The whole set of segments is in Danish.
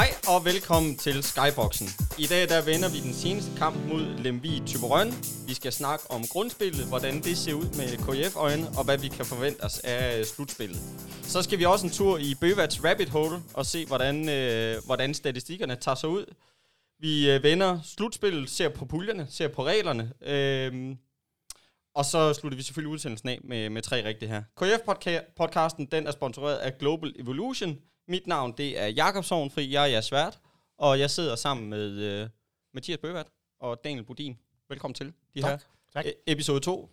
Hej og velkommen til Skyboxen. I dag der vender vi den seneste kamp mod Lemvi Typerøn. Vi skal snakke om grundspillet, hvordan det ser ud med KF-øjne, og hvad vi kan forvente os af øh, slutspillet. Så skal vi også en tur i Bøvats Rabbit Hole og se, hvordan, øh, hvordan statistikkerne tager sig ud. Vi øh, vender slutspillet, ser på puljerne, ser på reglerne. Øh, og så slutter vi selvfølgelig udsendelsen af med, med tre rigtige her. KF-podcasten, den er sponsoreret af Global Evolution. Mit navn, det er Jakob Sovnfri, jeg er jeres vært, og jeg sidder sammen med øh, Mathias Bøvat og Daniel Budin. Velkommen til de Tak. her. Tak. E- episode 2.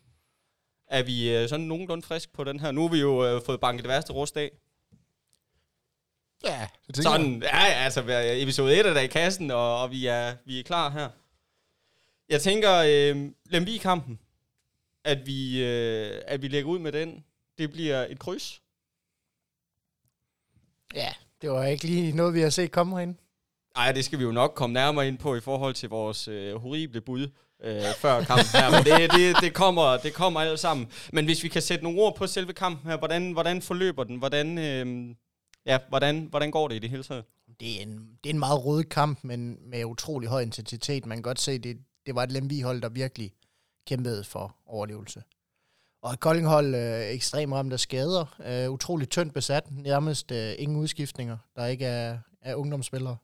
Er vi øh, sådan nogenlunde frisk på den her? Nu har vi jo øh, fået banket det værste rust af. Ja, det tænker jeg. Sådan, ja, altså hvad- episode 1 er der i kassen, og, og vi, er, vi er klar her. Jeg tænker, øh, Lemvig-kampen, at vi, øh, at vi lægger ud med den, det bliver et kryds. Ja, det var ikke lige noget, vi har set komme herinde. Ej, det skal vi jo nok komme nærmere ind på i forhold til vores øh, horrible bud øh, før kampen her. Men det, det, det, kommer, det kommer alt sammen. Men hvis vi kan sætte nogle ord på selve kampen her, hvordan, hvordan forløber den? Hvordan, øh, ja, hvordan, hvordan går det i det hele taget? Det er en, det er en meget rød kamp, men med utrolig høj intensitet. Man kan godt se, det, det var et Lemvig-hold, der virkelig kæmpede for overlevelse. Og et Kolding-hold øh, ekstremt ramt af skader. Øh, utroligt tyndt besat. Nærmest øh, ingen udskiftninger, der ikke er, er ungdomsspillere.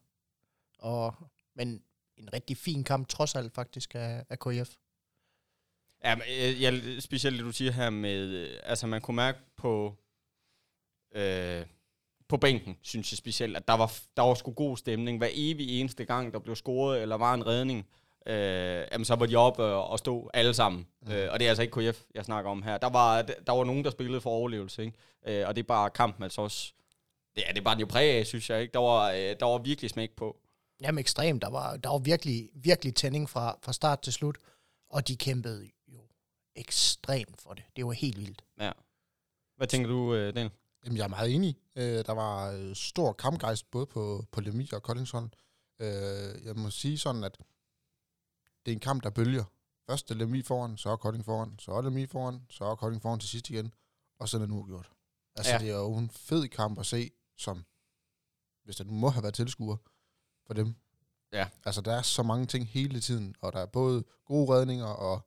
Og, men en rigtig fin kamp, trods alt faktisk, af, af KF. Ja, men, øh, jeg, specielt det, du siger her med, øh, altså man kunne mærke på, øh, på bænken, synes jeg specielt, at der var, der var sgu god stemning. Hver evig eneste gang, der blev scoret, eller var en redning, øh, jamen, så var de oppe og, og stå alle sammen. Mm. Øh, og det er altså ikke KF, jeg snakker om her. Der var, der var nogen, der spillede for overlevelse, ikke? Øh, og det er bare kampen altså også, det er, det er bare den jo præg af, synes jeg, ikke? Der var, øh, der var virkelig smæk på. Jamen ekstremt. Der var, der var virkelig, virkelig tænding fra, fra start til slut. Og de kæmpede jo ekstremt for det. Det var helt vildt. Ja. Hvad tænker du, øh, Daniel? Jamen, jeg er meget enig. Øh, der var øh, stor kampgejst både på, på Lemmy og Koldingshold. Øh, jeg må sige sådan, at det er en kamp, der bølger. Først er Lemmy foran, så er Kolding foran, så er Lemmy foran, så er Kolding foran til sidst igen, og så er det nu gjort. Altså, Ja. det er jo en fed kamp at se, som, hvis der nu må have været tilskuer for dem. Ja. Altså, der er så mange ting hele tiden, og der er både gode redninger og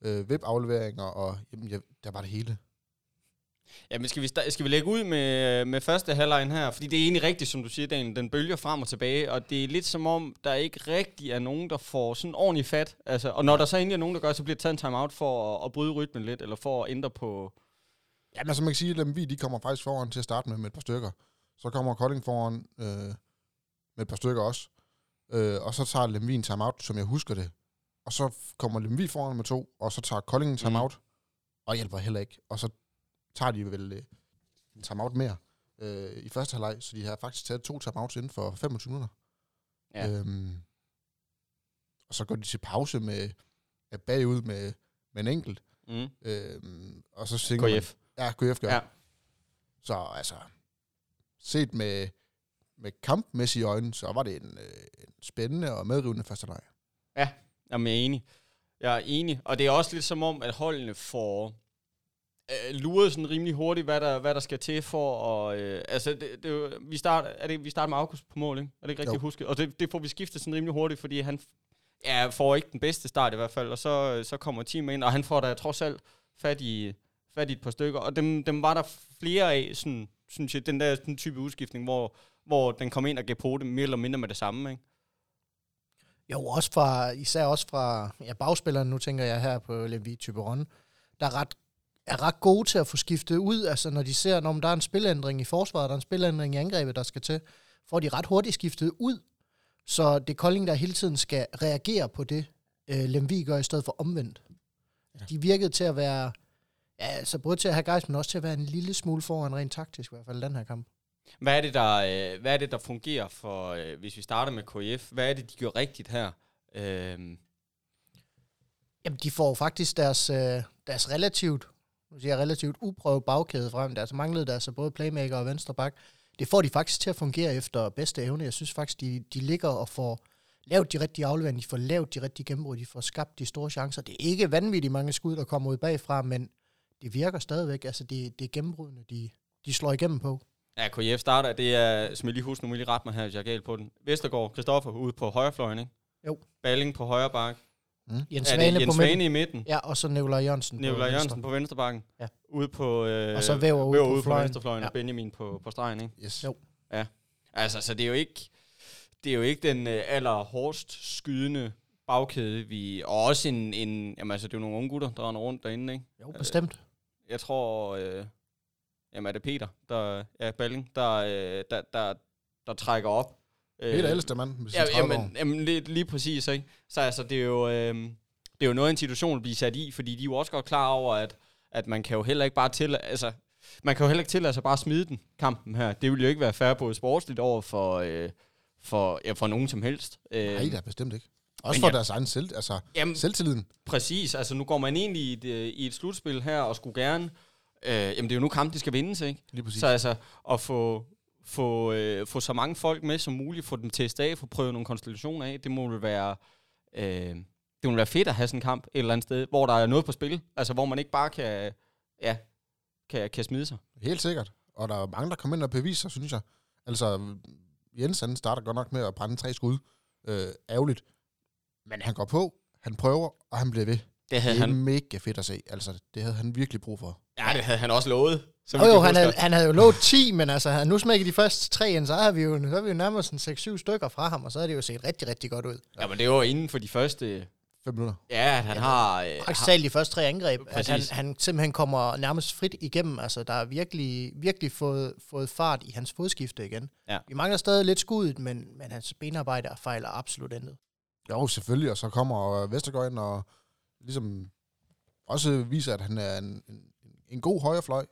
øh, webafleveringer, og jamen, ja, der var det hele. Ja, men skal vi, skal vi lægge ud med, med første halvlejen her? Fordi det er egentlig rigtigt, som du siger, Daniel. Den bølger frem og tilbage, og det er lidt som om, der ikke rigtig er nogen, der får sådan ordentligt fat. Altså, og når der så endelig er nogen, der gør, så bliver der taget en timeout for at, at bryde rytmen lidt, eller for at ændre på... Jamen, altså man kan sige, at Lemvig, de kommer faktisk foran til at starte med, med et par stykker. Så kommer Kolding foran øh, med et par stykker også. Øh, og så tager Lemvig en timeout, som jeg husker det. Og så kommer Lemvig foran med to, og så tager Kolding en timeout, mm. og hjælper heller ikke. Og så tager de vel øh, en timeout mere øh, i første halvleg, så de har faktisk taget to timeouts inden for 25 minutter. Ja. Øhm, og så går de til pause med er bagud med, med en enkelt. Mm. Øhm, og så synger KF. Man, ja, KF gør. Ja. Så altså, set med, med kampmæssige øjne, så var det en, øh, en spændende og medrivende første leg. Jamen, jeg er enig. Jeg er enig. Og det er også lidt som om, at holdene får øh, luret sådan rimelig hurtigt, hvad der, hvad der skal til for at... Øh, altså, det, det, vi starter, er det, vi starter med August på mål, ikke? Er det ikke rigtigt husket? Og det, det får vi skiftet sådan rimelig hurtigt, fordi han ja, får ikke den bedste start i hvert fald, og så, så kommer teamet ind, og han får da trods alt fat i, fat i et par stykker, og dem, dem var der flere af, sådan, synes jeg, den der sådan type udskiftning, hvor, hvor den kom ind og gav på det mere eller mindre med det samme, ikke? Jo, også fra, især også fra ja, bagspillerne, nu tænker jeg her på Levi Typeron, der er ret, er ret gode til at få skiftet ud, altså når de ser, når der er en spilændring i forsvaret, der er en spilændring i angrebet, der skal til, får de ret hurtigt skiftet ud, så det er Kolding, der hele tiden skal reagere på det, øh, Lemvi gør, i stedet for omvendt. Ja. De virkede til at være, ja, altså både til at have gejst, men også til at være en lille smule foran rent taktisk, i hvert fald den her kamp. Hvad er det, der, øh, hvad er det, der fungerer for, øh, hvis vi starter med KF, hvad er det, de gør rigtigt her? Øh, Jamen, de får faktisk deres, øh, deres relativt, nu siger jeg relativt uprøvet bagkæde frem. Der manglede der altså både playmaker og venstre bak. Det får de faktisk til at fungere efter bedste evne. Jeg synes faktisk, de, de ligger og får lavet de rigtige afleveringer, de får lavet de rigtige gennembrud, de får skabt de store chancer. Det er ikke vanvittigt mange skud, der kommer ud bagfra, men det virker stadigvæk. Altså, det, det er gennembrudene, de, de slår igennem på. Ja, KF starter, det er, som jeg lige husker, nu må jeg lige rette mig her, hvis jeg er galt på den. Vestergaard, Christoffer ude på højrefløjen, ikke? Jo. Balling på højre bak. Jens er Svane på Jens midten. Svane i midten? Ja, og så Nikolaj Jørgensen. på Nikolaj venstre. Jørgensen på venstre bakken. Ja. Ude på, øh, Og så Væver ude på ude på fløjen. venstrefløjen, Ja. og Benjamin på, på stregen, ikke? Yes. Jo. Altså, så det er jo ikke, det er jo ikke den øh, allerhårdest skydende bagkæde, vi... Og også en, en... Jamen, altså, det er jo nogle unge gutter, der render rundt derinde, ikke? Jo, bestemt. Jeg tror... Øh, jamen, er det Peter, der... Ja, Balling, der, øh, der, der, der trækker op. Øh, Helt ældste mand sine Ja, 30 år. jamen, jamen lige, lige præcis, ikke? Så altså, det er jo, øh, det er jo noget, en situation at blive sat i, fordi de er jo også godt klar over, at, at man kan jo heller ikke bare til, altså, man kan jo heller ikke tillade sig bare at smide den, kampen her. Det vil jo ikke være fair på sportsligt over for, øh, for, ja, for nogen som helst. Øh, Nej, det er bestemt ikke. Også for ja. deres egen selv, altså jamen, selvtilliden. præcis. Altså, nu går man ind i et, øh, i et slutspil her, og skulle gerne, øh, jamen, det er jo nu kamp, de skal vindes, ikke? Lige præcis. Så altså, at få, få, øh, få så mange folk med som muligt, få dem testet af, få prøvet nogle konstellationer af, det må vel være, øh, det må være fedt at have sådan en kamp et eller andet sted, hvor der er noget på spil, altså hvor man ikke bare kan, ja, kan, kan smide sig. Helt sikkert. Og der er mange, der kommer ind og beviser, synes jeg. Altså, Jens han starter godt nok med at brænde tre skud. Øh, ærgerligt. Men han går på, han prøver, og han bliver ved. Det havde Det er han, mega fedt at se. Altså, det havde han virkelig brug for. Ja, det havde han også lovet. Som Jo, vi jo, han havde, han havde jo lovet 10, men altså, han nu smækket de første tre ind, så har vi jo, så har vi jo nærmest sådan 6-7 stykker fra ham, og så har det jo set rigtig, rigtig godt ud. Ja, men det var inden for de første, Fem minutter. ja, at han har... Øh, Faktisk har talt de første tre angreb, at han, Præcis. han simpelthen kommer nærmest frit igennem. Altså, der er virkelig, virkelig fået, fået fart i hans fodskifte igen. Ja. Vi mangler stadig lidt skuddet, men, men hans benarbejde fejler absolut intet. Jo, selvfølgelig. Og så kommer Vestergaard ind og ligesom også viser, at han er en, en, en god højrefløj.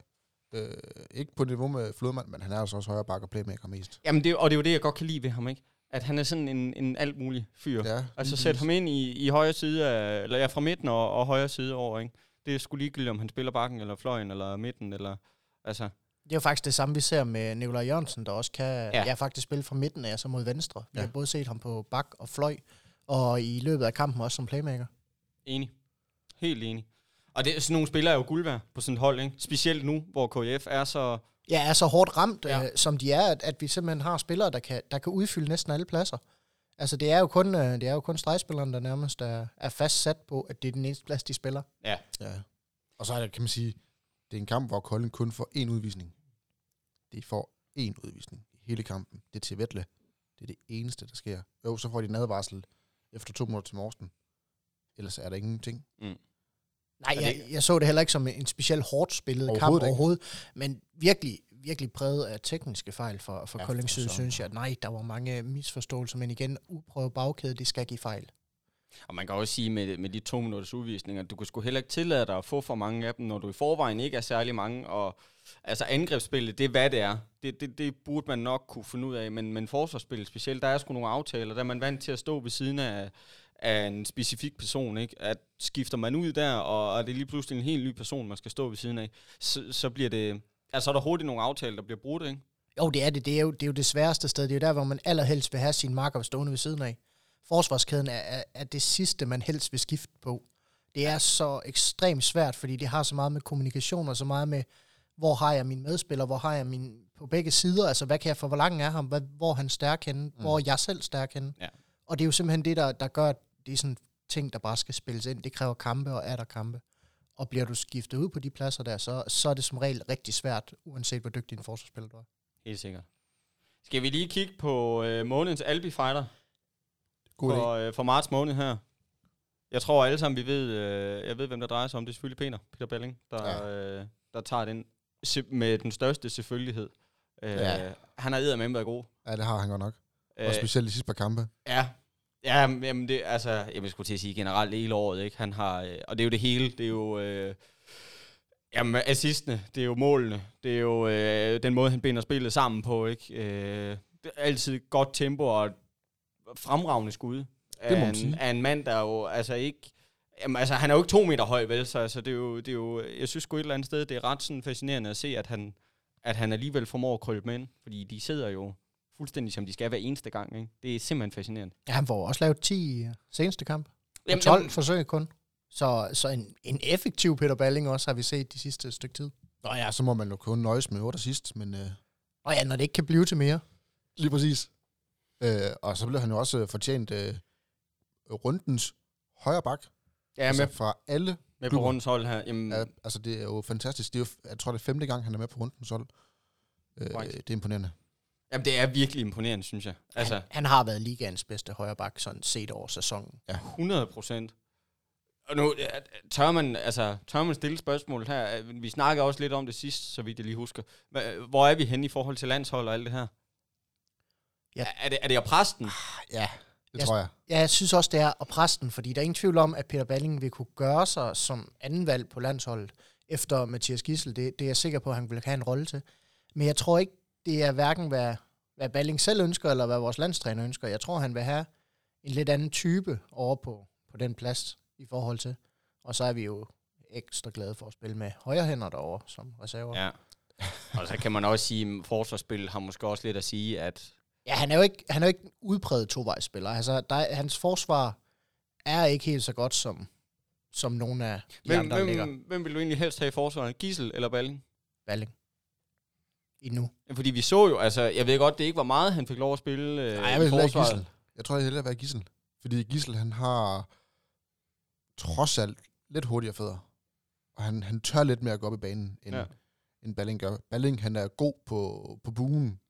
Øh, ikke på niveau med Flodmand, men han er altså også højre bakke og playmaker mest. Jamen, det, og det er jo det, jeg godt kan lide ved ham, ikke? At han er sådan en, en alt mulig fyr. Ja, Altså sæt ham ind i, i højre side af, eller ja, fra midten og, og højre side over, ikke? Det er sgu ligegyldigt, om han spiller bakken, eller fløjen, eller midten, eller... Altså, Det er jo faktisk det samme, vi ser med Nikolaj Jørgensen, der også kan Ja. ja. Ja, faktisk spille fra midten af, så mod venstre. Vi Ja. har både set ham på bak og fløj, og i løbet af kampen også som playmaker. enig. Helt enig. Og det, sådan nogle spillere er jo guld værd på sådan et hold, ikke? Specielt nu, hvor KF er så... Ja, er så hårdt ramt, Ja. ja. øh, som de er, at, at vi simpelthen har spillere, der kan, der kan udfylde næsten alle pladser. Altså, det er jo kun, øh, det er jo kun stregspilleren, der nærmest er, er fast sat på, at det er den eneste plads, de spiller. Ja. Og så er det, kan man sige, det er en kamp, hvor Kolding kun får én udvisning. De får én udvisning i hele kampen. Det er til Vettle. Det er det eneste, der sker. Jo, så får de en advarsel efter to minutter til Morsten. Ellers er der ingenting. Nej, jeg, jeg så det heller ikke som en specielt hårdt spillet kamp Overhovedet ikke. overhovedet, men virkelig, virkelig præget af tekniske fejl for, for Ja, side, søren. synes jeg. Nej, der var mange misforståelser, men igen, uprøvet bagkæde, det skal give fejl. Og man kan også sige med, med de to minutters udvisninger, du kan sgu heller ikke tillade dig at få for mange af dem, når du i forvejen ikke er særlig mange. Og altså angrebsspillet, det er hvad det er. Det, det, det burde man nok kunne finde ud af. Men, men forsvarsspillet specielt, der er sgu nogle aftaler, der er man vant til at stå ved siden af, af en specifik person. Ikke? At skifter man ud der, og, og det er lige pludselig en helt ny person, man skal stå ved siden af, så, så bliver det... Altså er der hurtigt nogle aftaler, der bliver brudt, ikke? Jo, det er det. Det er jo det, er jo det sværeste sted. Det er jo der, hvor man allerhelst vil have sin marker stående ved siden af. Forsvarskæden er, er, er det sidste, man helst vil skifte på. Det er så ekstremt svært, fordi det har så meget med kommunikation og så meget med, hvor har jeg min medspiller, hvor har jeg min på begge sider, altså hvad kan jeg få, hvor lang er ham, hvad, hvor er han stærk henne, mm. hvor er jeg selv stærk henne. Ja. Og det er jo simpelthen det, der, der gør, at det er sådan ting, der bare skal spilles ind. Det kræver kampe og er der kampe. Og bliver du skiftet ud på de pladser der, så, så er det som regel rigtig svært, uanset hvor dygtig en forsvarsspiller du er. Helt sikkert. Skal vi lige kigge på øh, månedens Albi Fighter? God for, øh, for marts måned her. Jeg tror alle sammen, vi ved, øh, jeg ved, hvem der drejer sig om. Det er selvfølgelig Peter, Peter Belling, der, Ja. øh, der tager den med den største selvfølgelighed. Øh, Ja. Han har eddermame været god. Ja, det har han godt nok. Og Øh, specielt de sidste par kampe. ja. Ja, jamen det, altså, jeg skulle til at sige generelt hele året, ikke? Han har, øh, og det er jo det hele, det er jo, øh, jamen assistene, det er jo målene, det er jo øh, den måde, han binder spillet sammen på, ikke? Øh, det er altid godt tempo og fremragende skud. Det må af man en, sige. Af en mand, der jo altså ikke, jamen altså han er jo ikke to meter høj, vel? Så altså, det er jo, det er jo, jeg synes sgu et eller andet sted, det er ret sådan fascinerende at se, at han, at han alligevel formår at krølle med ind, fordi de sidder jo fuldstændig som de skal hver eneste gang, ikke? Det er simpelthen fascinerende. Ja, han får også lavet 10 i seneste kamp. Jamen, Jamen, 12 jamen- forsøg kun. Så, så en, en effektiv Peter Balling også har vi set de sidste stykke tid. Nå ja, så må man jo kun nøjes med 8 sidst, men øh, Og ja, når det ikke kan blive til mere. Lige præcis. Øh, og så blev han jo også øh, fortjent øh, rundens højre bak. Ja, altså med, fra alle. med på klubber. rundens hold her. Jamen, Ja, altså, det er jo fantastisk. Det er jo, jeg tror, det er femte gang, han er med på rundens hold. Øh, Korrekt. det er imponerende. jamen, det er virkelig imponerende, synes jeg. Altså, Han, han har været ligaens bedste højre bak, sådan set over sæsonen. 100 procent. Og nu, ja, tør man, altså, tør man stille spørgsmål her? Vi snakkede også lidt om det sidst, så vidt jeg lige husker. Hvor er vi henne i forhold til landshold og alt det her? Ja. Er, det, er det at presse den? Ja, det Jeg- tror jeg. Ja, jeg synes også, det er at presse den, fordi der er ingen tvivl om, at Peter Balling vil kunne gøre sig som anden valg på landsholdet efter Mathias Gissel. Det, det er jeg sikker på, at han vil have en rolle til. Men jeg tror ikke, det er hverken, hvad, hvad Balling selv ønsker, eller hvad vores landstræner ønsker. Jeg tror, han vil have en lidt anden type over på, på den plads i forhold til. Og så er vi jo ekstra glade for at spille med højre hænder derovre som reserver. Ja. Ja. Og så kan man også sige, at forsvarsspil har måske også lidt at sige, at ja, han er jo ikke, han er jo ikke en udpræget tovejsspiller. Altså, der, er- hans forsvar er ikke helt så godt, som, som nogle af de hvem, andre ligger. hvem, hvem vil du egentlig helst have i forsvaret? Gissel eller Balling? Balling. Endnu. Fordi vi så jo, altså, jeg ved godt, det ikke var meget, han fik lov at spille øh, Nej, jeg i vil forsvaret. Gissel. Jeg tror, jeg hellere vil være Gissel. Fordi Gissel, han har trods alt lidt hurtigere fødder. Og han, han tør lidt mere at gå op i banen, end, ja. end Balling gør. Balling, han er god på, på buen,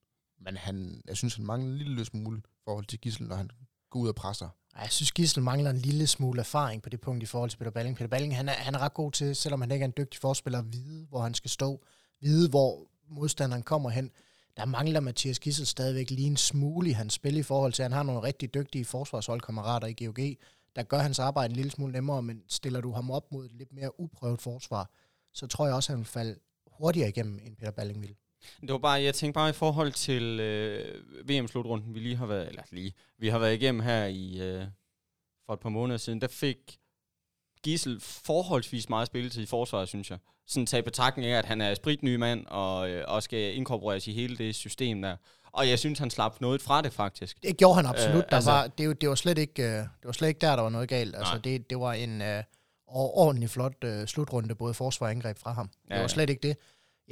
men han, jeg synes, han mangler en lille smule i forhold til Gissel, når han går ud og presser. Jeg synes, Gissel mangler en lille smule erfaring på det punkt i forhold til Peter Balling. Peter Balling, han er, han er ret god til, selvom han ikke er en dygtig forspiller, at vide, hvor han skal stå. Vide, hvor modstanderen kommer hen. Der mangler Mathias Gissel stadigvæk lige en smule i hans spil i forhold til, at han har nogle rigtig dygtige forsvarsholdkammerater i GOG, der gør hans arbejde en lille smule nemmere, men stiller du ham op mod et lidt mere uprøvet forsvar, så tror jeg også, at han vil falde hurtigere igennem, end Peter Balling vil. Det var bare, jeg tænkte bare i forhold til øh, VM-slutrunden, vi lige har været, eller lige, vi har været igennem her i, øh, for et par måneder siden, der fik Gissel forholdsvis meget spilletid i forsvaret, synes jeg. Sådan taget betragtning af, at han er spritny mand, og, øh, og skal inkorporeres i hele det system der. Og jeg synes, han slap noget fra det, faktisk. Det gjorde han absolut. Øh, Øh, der altså- var, det, var- det, var slet ikke, øh, det var slet ikke der, der var noget galt. Altså, Nej. det, det var en øh, ordentlig flot øh, slutrunde, både forsvar og angreb fra ham. Det Ja, var ja. slet ikke det.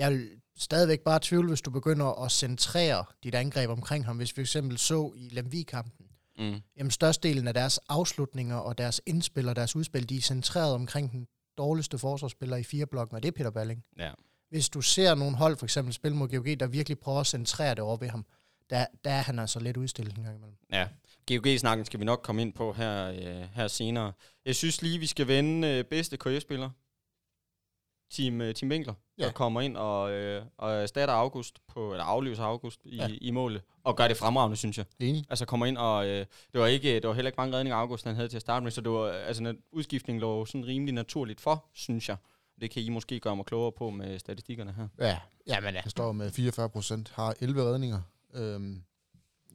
Jeg vil stadigvæk bare tvivle, hvis du begynder at centrere dit angreb omkring ham. Hvis vi fx så i Lemvig-kampen, Mm. jamen størstedelen af deres afslutninger og deres indspil og deres udspil, de er centreret omkring den dårligste forsvarsspiller i fire blokken, og det er Peter Balling. Ja. Hvis du ser nogle hold, for eksempel spille mod GOG, der virkelig prøver at centrere det over ved ham, der, der er han altså lidt udstillet en gang imellem. Ja, GOG-snakken skal vi nok komme ind på her, øh, her senere. Jeg synes lige, vi skal vende øh, bedste KF-spiller. Team, øh, Team Winkler, ja. der Ja. kommer ind og, øh, og erstatter August, på, eller afløser August i, ja. Ja. i målet. Og gør det fremragende, synes jeg. Enig? Altså kommer ind og... Øh, det, var ikke, det var heller ikke mange redninger, August han havde til at starte med, så det var, altså, en udskiftning lå sådan rimelig naturligt for, synes jeg. Det kan I måske gøre mig klogere på med statistikkerne her. Ja, Jamen ja. han står med 44 procent, har 11 redninger. Øhm,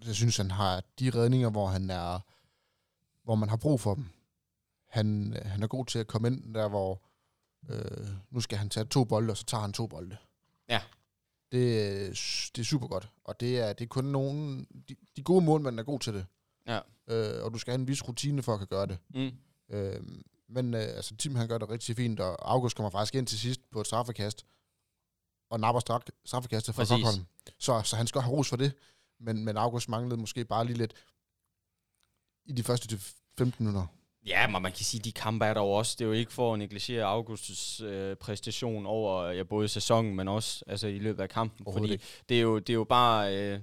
jeg synes, han har de redninger, hvor han er, hvor man har brug for dem. Han, han er god til at komme ind der, hvor øh, nu skal han tage to bolde, og så tager han to bolde. Ja. Det, er- det er super godt. Og det er, det er kun nogen... De, de gode målmænd er god til det. Ja. Øh, og du skal have en vis rutine for at kan gøre det. Mm. Øh, men øh, altså, Tim han gør det rigtig fint, og August kommer faktisk ind til sidst på et straffekast, og napper straf- straffekastet fra. Stockholm. Så, så han skal have ros for det, men, men August manglede måske bare lige lidt i de første til 15 minutter. Ja, men man kan sige, at de kampe er der jo også. Det er jo ikke for at negligere Augustus øh, præstation over ja, både sæsonen, men også altså, i løbet af kampen. Fordi det er, jo, det er jo bare... Øh,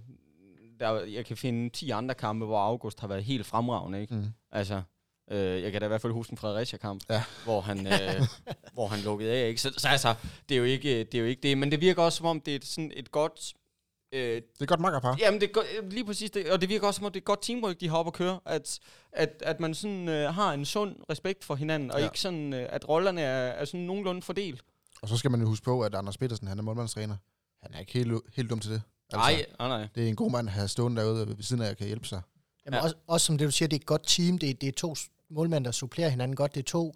der, jeg kan finde 10 andre kampe, hvor August har været helt fremragende. Ikke? Mm. Altså, øh, jeg kan da i hvert fald huske en Fredericia-kamp, Ja. hvor, han, øh, hvor han lukkede af. Ikke? Så, så altså, det er, jo ikke, det er jo ikke det. Men det virker også, som om det er sådan et godt... Øh, Det er godt makkerpar. Jamen, det er øh, lige præcis det. Og det virker også, som om det er et godt teamwork, de har op at køre. At, at, at man sådan øh, har en sund respekt for hinanden, og Ja. ikke sådan, øh, at rollerne er, er sådan nogenlunde fordelt. Og så skal man jo huske på, at Anders Petersen, han er målmandstræner. Han er ikke helt, helt dum til det. Nej, nej, nej. Det er en god mand at have stående derude ved siden af, at kan hjælpe sig. Jamen, Ja. også, også som det, du siger, det er et godt team. Det, er- det er to målmænd, der supplerer hinanden godt. Det er to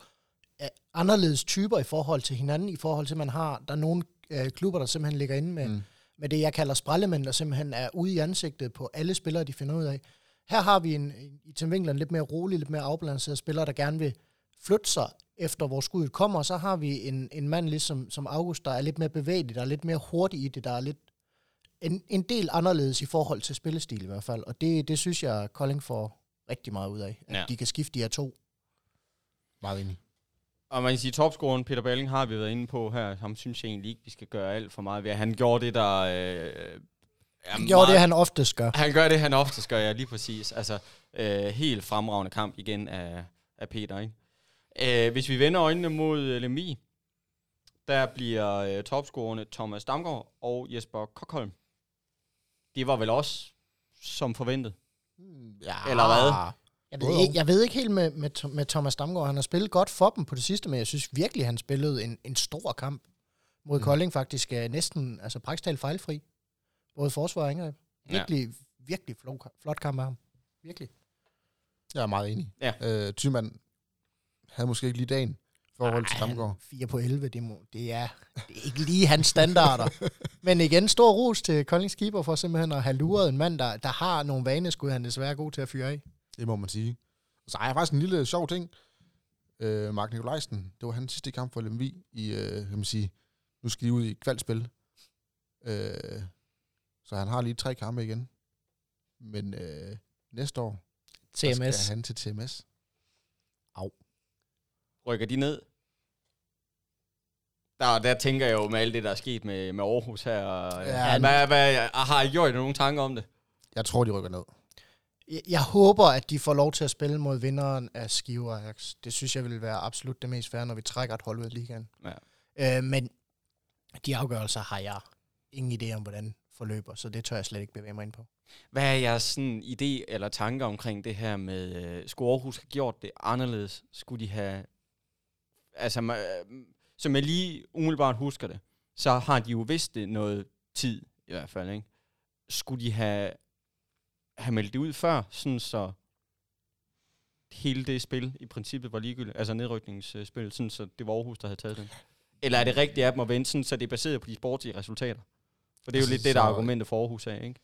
uh, anderledes typer i forhold til hinanden, i forhold til, at man har, der er nogle uh, klubber, der simpelthen ligger inde med, Mm. Med det, jeg kalder sprællemænd, der simpelthen er ude i ansigtet på alle spillere, de finder ud af. Her har vi en, en i Tim Winkler en lidt mere rolig, lidt mere afbalanceret spiller, der gerne vil flytte sig efter hvor skuddet kommer, og så har vi en, en mand ligesom som August, der er lidt mere bevægelig, der er lidt mere hurtig i det, der er lidt en, en del anderledes i forhold til spillestil i hvert fald. Og det, det synes jeg, Kolding får rigtig meget ud af. At Ja. de kan skifte de her to. Meget enig. Og man kan sige, topscoren Peter Balling har vi været inde på her. Ham synes jeg egentlig ikke, vi skal gøre alt for meget ved. Han gjorde det, der... Øh, Han gjorde det, han oftest gør. Han gør det, han oftest gør, ja, lige præcis. Altså, øh, helt fremragende kamp igen af, af Peter, ikke? Øh, hvis vi vender øjnene mod øh, Lemvi, der bliver øh, topscorerne Thomas Damgaard og Jesper Kokholm. Det var vel også som forventet. Ja. Eller hvad? Jeg ved, ikke, jeg ved ikke helt med, med, med Thomas Damgaard. Han har spillet godt for dem på det sidste, men jeg synes virkelig, han spillede en, en stor kamp mod Mm. Kolding faktisk. Er næsten altså praktisk fejlfri. Både forsvar og angreb. Virkelig, ja. virkelig flot, flot kamp af ham. Virkelig. Jeg er meget enig. Ja. Øh, Thymann havde måske ikke lige dagen i forhold til Damgaard. 4 på 11, det, må, det, er, det er ikke lige hans standarder. Men igen, stor ros til Koldings keeper for simpelthen at have luret en mand, der, der har nogle vaneskud, han desværre er god til at fyre af. Det må man sige. Og så har jeg faktisk en lille sjov ting. Øh, Mark Nikolajsen, det var hans sidste kamp for Lemvi i, øh, kan man sige, nu skal de ud i kvalspil. Øh, så han har lige tre kampe igen. Men øh, næste år, så TMS. skal han til TMS. Rykker de ned? Der, der tænker jeg jo med alt det, der er sket med, med Aarhus her. Og, Ja, hvad, hvad, har I gjort nogle tanker om det? Jeg tror, de rykker ned. Jeg- Jeg håber, at de får lov til at spille mod vinderen af Skive Ajax. Det synes jeg vil være absolut det mest fair, når vi trækker et hold ud af ligaen. Ja. Øh, men de afgørelser har jeg ingen idé om, hvordan forløber, så det tør jeg slet ikke bevæge mig ind på. Hvad er jeres sådan, idé eller tanker omkring det her med, øh, skulle Aarhus have gjort det anderledes? Skulle de have... Altså, øh, som jeg lige umiddelbart husker det, så har de jo vidst det noget tid, i hvert fald, ikke? Skulle de have, have meldt det ud før, sådan så hele det spil i princippet var ligegyldigt, altså nedrykningsspil, sådan så det var Aarhus, der havde taget den? Eller er det rigtigt af dem at vente, sådan, så det er baseret på de sportslige resultater? For det er jo Altså, lidt det, der er argumentet for Aarhus af, ikke?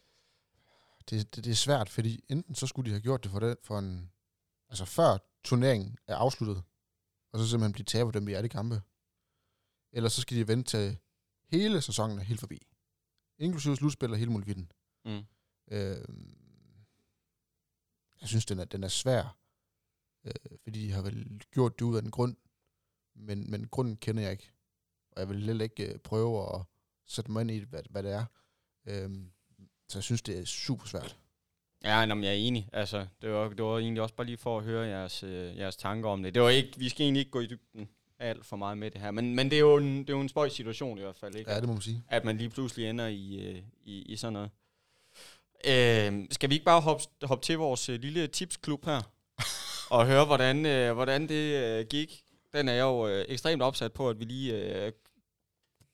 Det, det, det er svært, fordi enten så skulle de have gjort det for, det, for en, altså før turneringen er afsluttet, og så simpelthen blive taber dem i alle kampe. Eller så skal de vente til hele sæsonen er helt forbi. Inklusive slutspil og hele muligheden. Mm. Øh, jeg synes, den er, den er svær, øh, fordi de har vel gjort det ud af en grund, men, men grunden kender jeg ikke. Og jeg vil heller ikke øh, prøve at sætte mig ind i, hvad, hvad det er. Øh, så jeg synes, det er super svært. Ja, nå, men jeg er enig. Altså, det var, det var egentlig også bare lige for at høre jeres, øh, jeres tanker om det. Det var ikke, vi skal egentlig ikke gå i dybden alt for meget med det her, men, men det, er jo en, det er jo en spøjs situation i hvert fald, ikke? Ja, det må man sige. At man lige pludselig ender i, øh, i, i sådan noget. Øh, skal vi ikke bare hoppe, hoppe til vores øh, lille tipsklub her, og høre, hvordan, øh, hvordan det øh, gik? Den er jeg jo øh, ekstremt opsat på, at vi lige øh,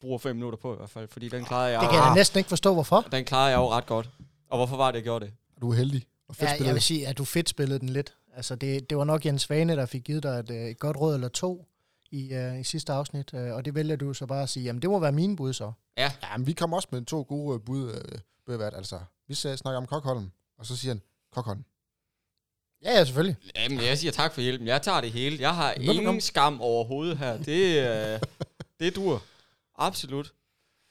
bruger fem minutter på i hvert fald, fordi den klarede jeg, Det kan jeg da næsten ikke forstå, hvorfor. den klarede jeg jo ret godt. Og hvorfor var det, jeg gjorde det? Du er heldig. Og fedt Ja, spillet. jeg vil sige, at du fedt spillede den lidt. Altså, det, det var nok Jens Svane, der fik givet dig et, øh, et godt råd eller to i, uh, i sidste afsnit, uh, og det vælger du så bare at sige, jamen det må være mine bud så. Ja, men vi kom også med to gode øh, bud, øh, Bøgevært. Altså, vi snakker om Kokholm, og så siger han, Kokholm. Ja, ja, selvfølgelig. Jamen, jeg siger tak for hjælpen. Jeg tager det hele. Jeg har Velbekomme. ingen skam overhovedet her. Det, øh, det dur. Absolut.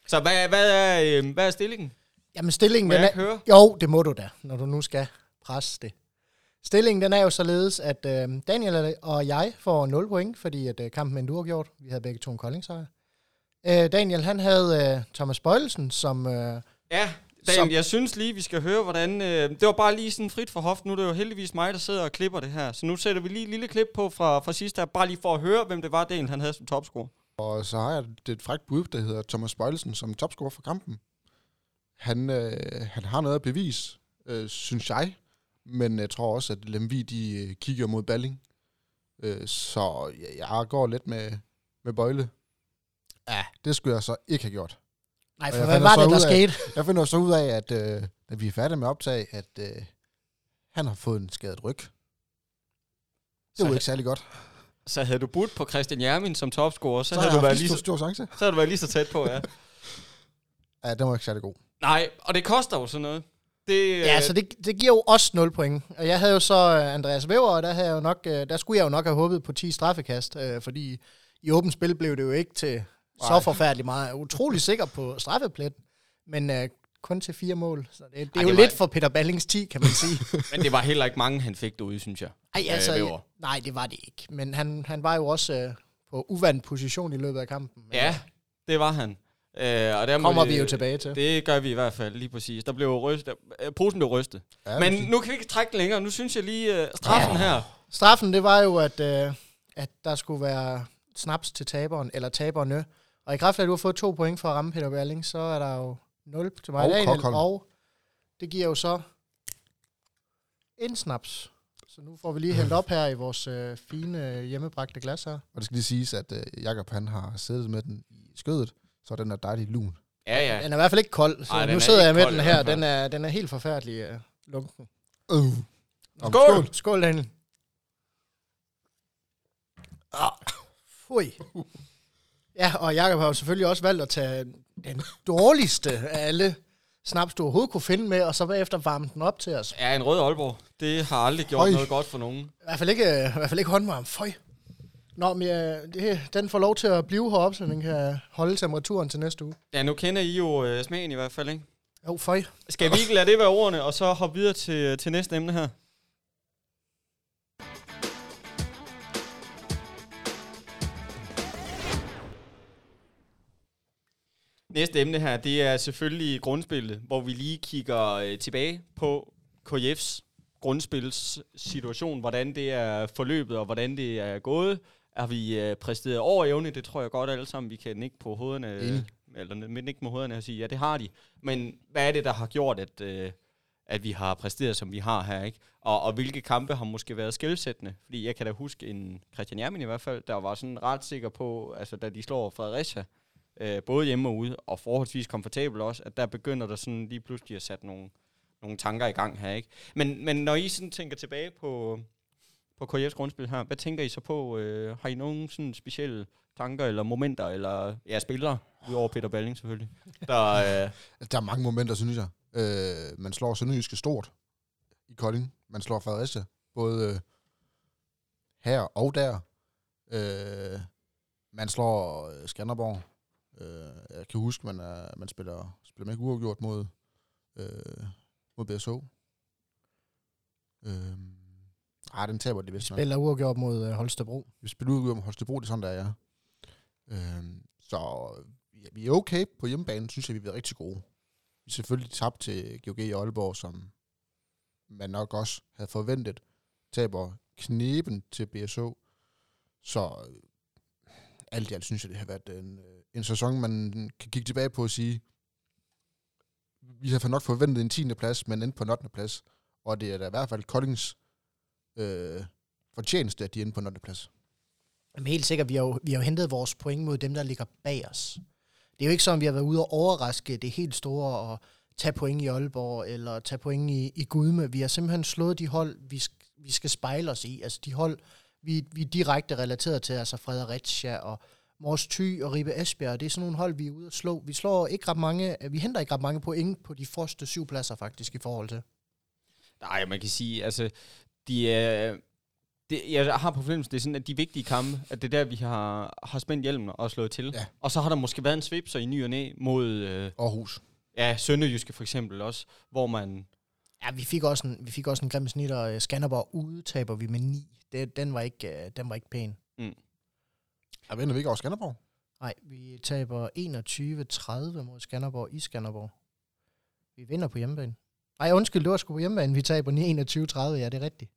Så hvad, hvad, er, øh, hvad er stillingen? Jamen stillingen, Må den jeg er, høre? Jo, det må du da, når du nu skal presse det. Stillingen den er jo således, at øh, Daniel og jeg får 0 point, fordi at øh, kampen endnu har gjort. Vi havde begge to en koldingsejr. Øh, Daniel, han havde øh, Thomas Bøjelsen, som... Øh, Ja, Dan, Som- jeg synes lige, vi skal høre, hvordan... Øh, det var bare lige sådan frit for hoften. Nu er det jo heldigvis mig, der sidder og klipper det her. Så nu sætter vi lige et lille klip på fra, fra sidste her, bare lige for at høre, hvem det var, Daniel han havde som topscorer. Og så har jeg det et frækt bud, der hedder Thomas Bøjlesen som topscorer for kampen. Han, øh, han har noget at bevise, øh, synes jeg. Men jeg tror også, at Lemvi de øh, kigger mod Balling. Øh, så jeg, jeg går lidt med, med Bøjle. Ja, det skulle jeg så ikke have gjort. Nej, for hvad var det, der ud af- skete? Jeg finder så ud af, at øh, da vi er færdige med optag, at øh, han har fået en skadet ryg. Det Så, var ikke særlig godt. så havde du budt på Christian Jermin som topscorer, så, Så, havde du været lige så, stor chance. så havde du været lige så tæt på, ja. Ja, den var ikke særlig god. Nej, og det koster jo sådan noget. Det, Ja, øh, så det, det giver jo også 0 point. Og jeg havde jo så øh, Andreas Væver, og der, havde jeg jo nok, øh, der skulle jeg jo nok have håbet på 10 straffekast, øh, fordi i åbent spil blev det jo ikke til så Nej. forfærdeligt meget. Jeg er utrolig sikker på straffepletten, men øh, kun til fire mål. Så det, det er Ej, jo det var- lidt for Peter Ballings 10, kan man sige. Men det var heller ikke mange, han fik derude, synes jeg. Ej, Øh, altså, Væver. nej, det var det ikke. Men han, han var jo også øh, på uvandt position i løbet af kampen. Men, Ja, det var han. Øh, og der kommer vi jo tilbage til. Det gør vi i hvert fald, lige præcis. Der blev rystet. øh, Posen blev rystet. Ja, Men nu kan vi ikke trække længere. Nu synes jeg lige uh, straffen her. Straffen, det var jo, at, øh, at der skulle være snaps til taberen, eller taberne. Og i kraft af, at du har fået to point for at ramme Peter Berling, så er der jo 0 til mig Og Daniel, og det giver jo så en snaps. Så nu får vi lige hældt op her i vores øh, fine øh, hjemmebragte glas her. Og det skal lige siges, at øh, Jakob han har siddet med den i skødet, så den er dejlig lun. Ja, ja. Den er i hvert fald ikke kold, så Ej, nu er sidder jeg med kold den her. Den er, den er helt forfærdelig øh, lunken. Uh. Skål! Skål, Daniel. Ah, fui. Ja, og Jakob har jo selvfølgelig også valgt at tage den dårligste af alle snaps, du overhovedet kunne finde med, og så bagefter varme den op til os. Ja, en rød Aalborg. Det har aldrig gjort Øj. noget godt for nogen. I hvert fald ikke, i hvert fald ikke håndvarm. Føj. Nå, men ja, det, den får lov til at blive heroppe, så den kan holde temperaturen til næste uge. Ja, nu kender I jo øh, smagen i hvert fald, ikke? Jo, føj. Skal vi ikke lade det være ordene, og så hoppe videre til, til næste emne her? Næste emne her, det er selvfølgelig grundspillet, hvor vi lige kigger øh, tilbage på KF's grundspilssituation, hvordan det er forløbet, og hvordan det er gået. Er vi øh, præsteret over evne? Det tror jeg godt alle sammen, vi kan ikke på hovederne, Enig. eller ikke med hovederne og sige, ja, det har de. Men hvad er det, der har gjort, at, øh, at vi har præsteret, som vi har her, ikke? Og, og hvilke kampe har måske været skældsættende? Fordi jeg kan da huske en Christian Jermin i hvert fald, der var sådan ret sikker på, altså da de slår Fredericia, øh, både hjemme og ude, og forholdsvis komfortabel også, at der begynder der sådan lige pludselig at sætte nogle, nogle tanker i gang her, ikke? Men, men når I sådan tænker tilbage på, på KF's grundspil her, hvad tænker I så på? Øh, har I nogen sådan specielle tanker eller momenter, eller ja, spillere, udover Peter Balling selvfølgelig, der, øh, Der er mange momenter, synes jeg. Øh, man slår Sønderjyske stort i Kolding. Man slår Fredericia, både øh, her og der. Øh, man slår øh, Skanderborg. Øh, jeg kan huske, man, er, man spiller, spiller med uafgjort mod, øh, mod BSH. Øh, ah, den taber de vist nok. Spiller uafgjort mod øh, Holstebro. Vi spiller ud om Holstebro, det er sådan, der er, ja. Øhm, så ja, vi er okay på hjemmebane, synes jeg, vi er rigtig gode. Vi selvfølgelig tabt til GOG i Aalborg, som man nok også havde forventet. Taber kneben til BSH. Så øh, alt i alt synes jeg, det har været en, øh, en sæson, man kan kigge tilbage på og sige, vi har nok forventet en 10. plads, men endte på en 8. plads. Og det er da i hvert fald Koldings øh, fortjeneste, at de endte på en 8. plads. Jamen helt sikkert, vi har, jo, vi har jo hentet vores point mod dem, der ligger bag os. Det er jo ikke sådan, vi har været ude og overraske det helt store og tage point i Aalborg eller tage point i, i Gudme. Vi har simpelthen slået de hold, vi, sk- vi skal spejle os i. Altså de hold, vi, vi er direkte relateret til, altså Fredericia og Mors Thy og Ribe Esbjerg. Det er sådan nogle hold, vi er ude at slå. Vi slår ikke ret mange, vi henter ikke ret mange point på de første syv pladser faktisk i forhold til. Nej, man kan sige, altså, de er... Det, jeg har på fornemmelsen, det er sådan, at de vigtige kampe, at det er der, vi har, har spændt hjelmen og slået til. Ja. Og så har der måske været en svipser i ny og næ mod, øh, Aarhus. ja, Sønderjyske for eksempel også, hvor man... Ja, vi fik også en, vi fik også en grim snit, og øh, Skanderborg ude taber vi med 9. Det, den, var ikke, øh, den var ikke pæn. Der vinder vi ikke over Skanderborg. Nej, vi taber 21-30 mod Skanderborg i Skanderborg. Vi vinder på hjemmebane. Nej, undskyld, det var sgu på hjemmebane. Vi taber 21-30, ja, det er rigtigt.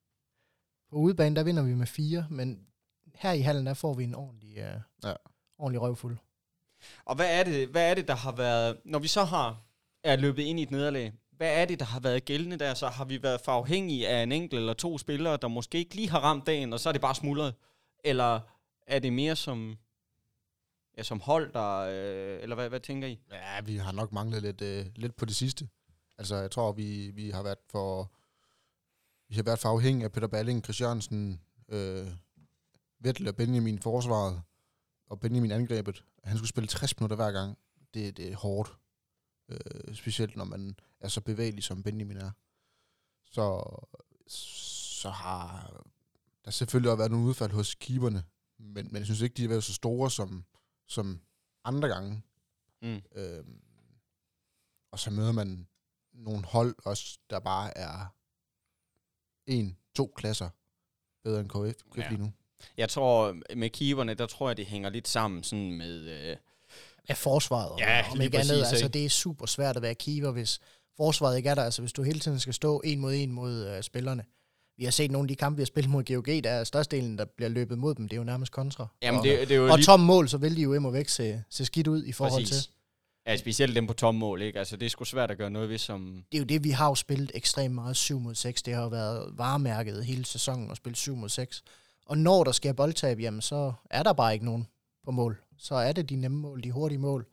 På udebane, der vinder vi med 4, men her i hallen, der får vi en ordentlig, uh, Ja. ja. ordentlig røvfuld. Og hvad er, det, hvad er det, der har været... Når vi så har er løbet ind i et nederlag, hvad er det, der har været gældende der? Så har vi været for afhængige af en enkelt eller to spillere, der måske ikke lige har ramt dagen, og så er det bare smuldret? Eller er det mere som, ja, som hold, der... Øh, eller hvad, hvad tænker I? Ja, vi har nok manglet lidt, øh, lidt på det sidste. Altså, jeg tror, vi, vi har været for... Vi har været for afhængige af Peter Balling, Christiansen, øh, Vettel og Benjamin i forsvaret, og Benjamin angrebet. Han skulle spille 60 minutter hver gang. Det, det er hårdt. Øh, specielt når man er så bevægelig, som Benjamin er. Så, så har der selvfølgelig også været nogle udfald hos keeperne, men, men jeg synes ikke, de har været så store som, som andre gange. Mm. Øhm, og så møder man nogle hold også, der bare er en, to klasser bedre end KF, KF Ja. lige nu. Jeg tror, med keeperne, der tror jeg, det hænger lidt sammen sådan med... Øh, af forsvaret. Ja, om lige ikke andet. præcis, Altså, ikke? det er super svært at være keeper, hvis forsvaret ikke er der. Altså, hvis du hele tiden skal stå en mod en mod øh, spillerne. Vi har set nogle af de kampe, vi har spillet mod GOG, der er størstedelen, der bliver løbet mod dem. Det er jo nærmest kontra. jamen, og, det, det er jo og lige tom mål, så vil de jo imod væk se, se skidt ud i forhold præcis. til. Ja, specielt dem på tom mål, ikke? Altså, det er sgu svært at gøre noget ved, som... Det er jo det, vi har jo spillet ekstremt meget 7 mod 6. Det har jo været varemærket hele sæsonen at spille 7 mod 6. Og når der sker boldtab, jamen så er der bare ikke nogen på mål. Så er det de nemme mål, de hurtige mål,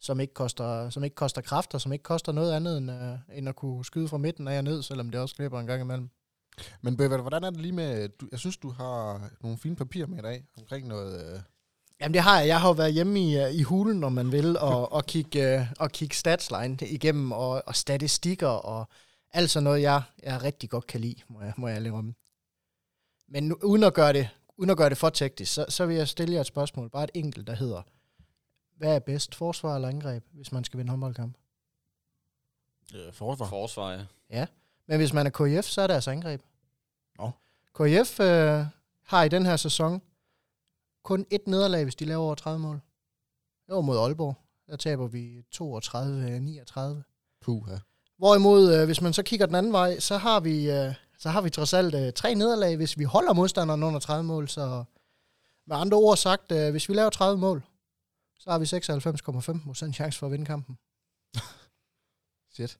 som ikke koster, som ikke koster kræfter, som ikke koster noget andet end, uh, end at kunne skyde fra midten af og ned, selvom det også klipper en gang imellem. Men Bøvert, hvordan er det lige med, du, jeg synes, du har nogle fine papirer med i dag, omkring noget, øh, Jamen det har jeg. Jeg har jo været hjemme i, uh, i hulen, om man vil, og, og, kigge, uh, og kigge statsline igennem, og, og statistikker, og alt sådan noget, jeg, jeg rigtig godt kan lide, må jeg, må jeg lige om. Men nu, uden, at gøre det, uden at gøre det for teknisk, så, så vil jeg stille jer et spørgsmål, bare et enkelt, der hedder, hvad er bedst, forsvar eller angreb, hvis man skal vinde håndboldkamp? øh, forsvar. Forsvar, ja. Men hvis man er KIF, så er det altså angreb. KIF øh, har i den her sæson kun et nederlag, hvis de laver over 30 mål. Det var mod Aalborg. Der taber vi 32-39. Puh, ja. Hvorimod, øh, hvis man så kigger den anden vej, så har vi, øh, så har vi trods alt øh, tre nederlag, hvis vi holder modstanderen under 30 mål. Så med andre ord sagt, øh, hvis vi laver 30 mål, så har vi 96,5% chance for at vinde kampen. Shit.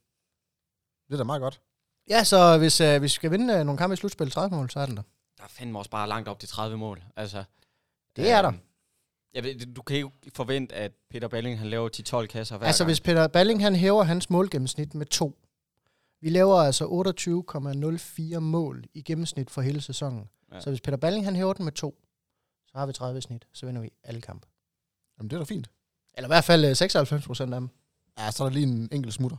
Det er da meget godt. Ja, så hvis, øh, hvis vi skal vinde øh, nogle kampe i slutspil 30 mål, så er den der. Der er fandme også bare langt op til 30 mål. Altså, Det er der. øhm, Jeg ved, du kan ikke forvente, at Peter Balling han laver 10-12 kasser hver Altså gang. hvis Peter Balling han hæver hans målgennemsnit med to. Vi laver altså 28,04 mål i gennemsnit for hele sæsonen. Ja. Så hvis Peter Balling han hæver den med to, så har vi 30 i snit. Så vinder vi alle kampe. Jamen, det er da fint. Eller i hvert fald øh, 96 procent af dem. Ja, så er der lige en enkelt smutter.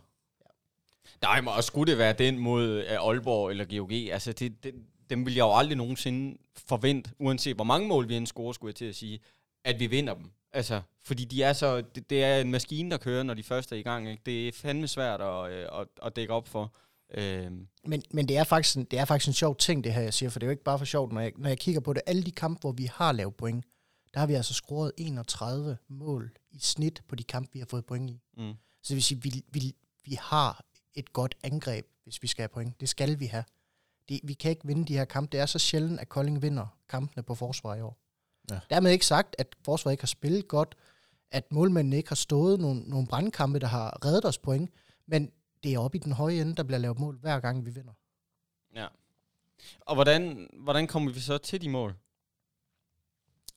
Nej, men og skulle det være den mod uh, Aalborg eller GOG, altså det, det, dem vil jeg jo aldrig nogensinde forvente, uanset hvor mange mål vi end scorer, skulle jeg til at sige, at vi vinder dem. Altså, fordi de er så, det, det er en maskine, der kører, når de først er i gang. Ikke? Det er fandme svært at, øh, at, at dække op for. Øhm, Men, men det, er faktisk en, det er faktisk en sjov ting, det her, jeg siger, for det er jo ikke bare for sjovt, når jeg, når jeg kigger på det. Alle de kampe, hvor vi har lavet point, der har vi altså scoret 31 mål i snit på de kampe, vi har fået point i. mm. Så det vil sige, vi, vi, vi har et godt angreb, hvis vi skal have point. Det skal vi have. Det, vi kan ikke vinde de her kampe. Det er så sjældent, at Kolding vinder kampene på forsvar i år. Ja. Dermed ikke sagt, at forsvaret ikke har spillet godt, at målmændene ikke har stået nogle, nogle brandkampe, der har reddet os point, men det er oppe i den høje ende, der bliver lavet mål, hver gang vi vinder. Ja. Og hvordan, hvordan kommer vi så til de mål?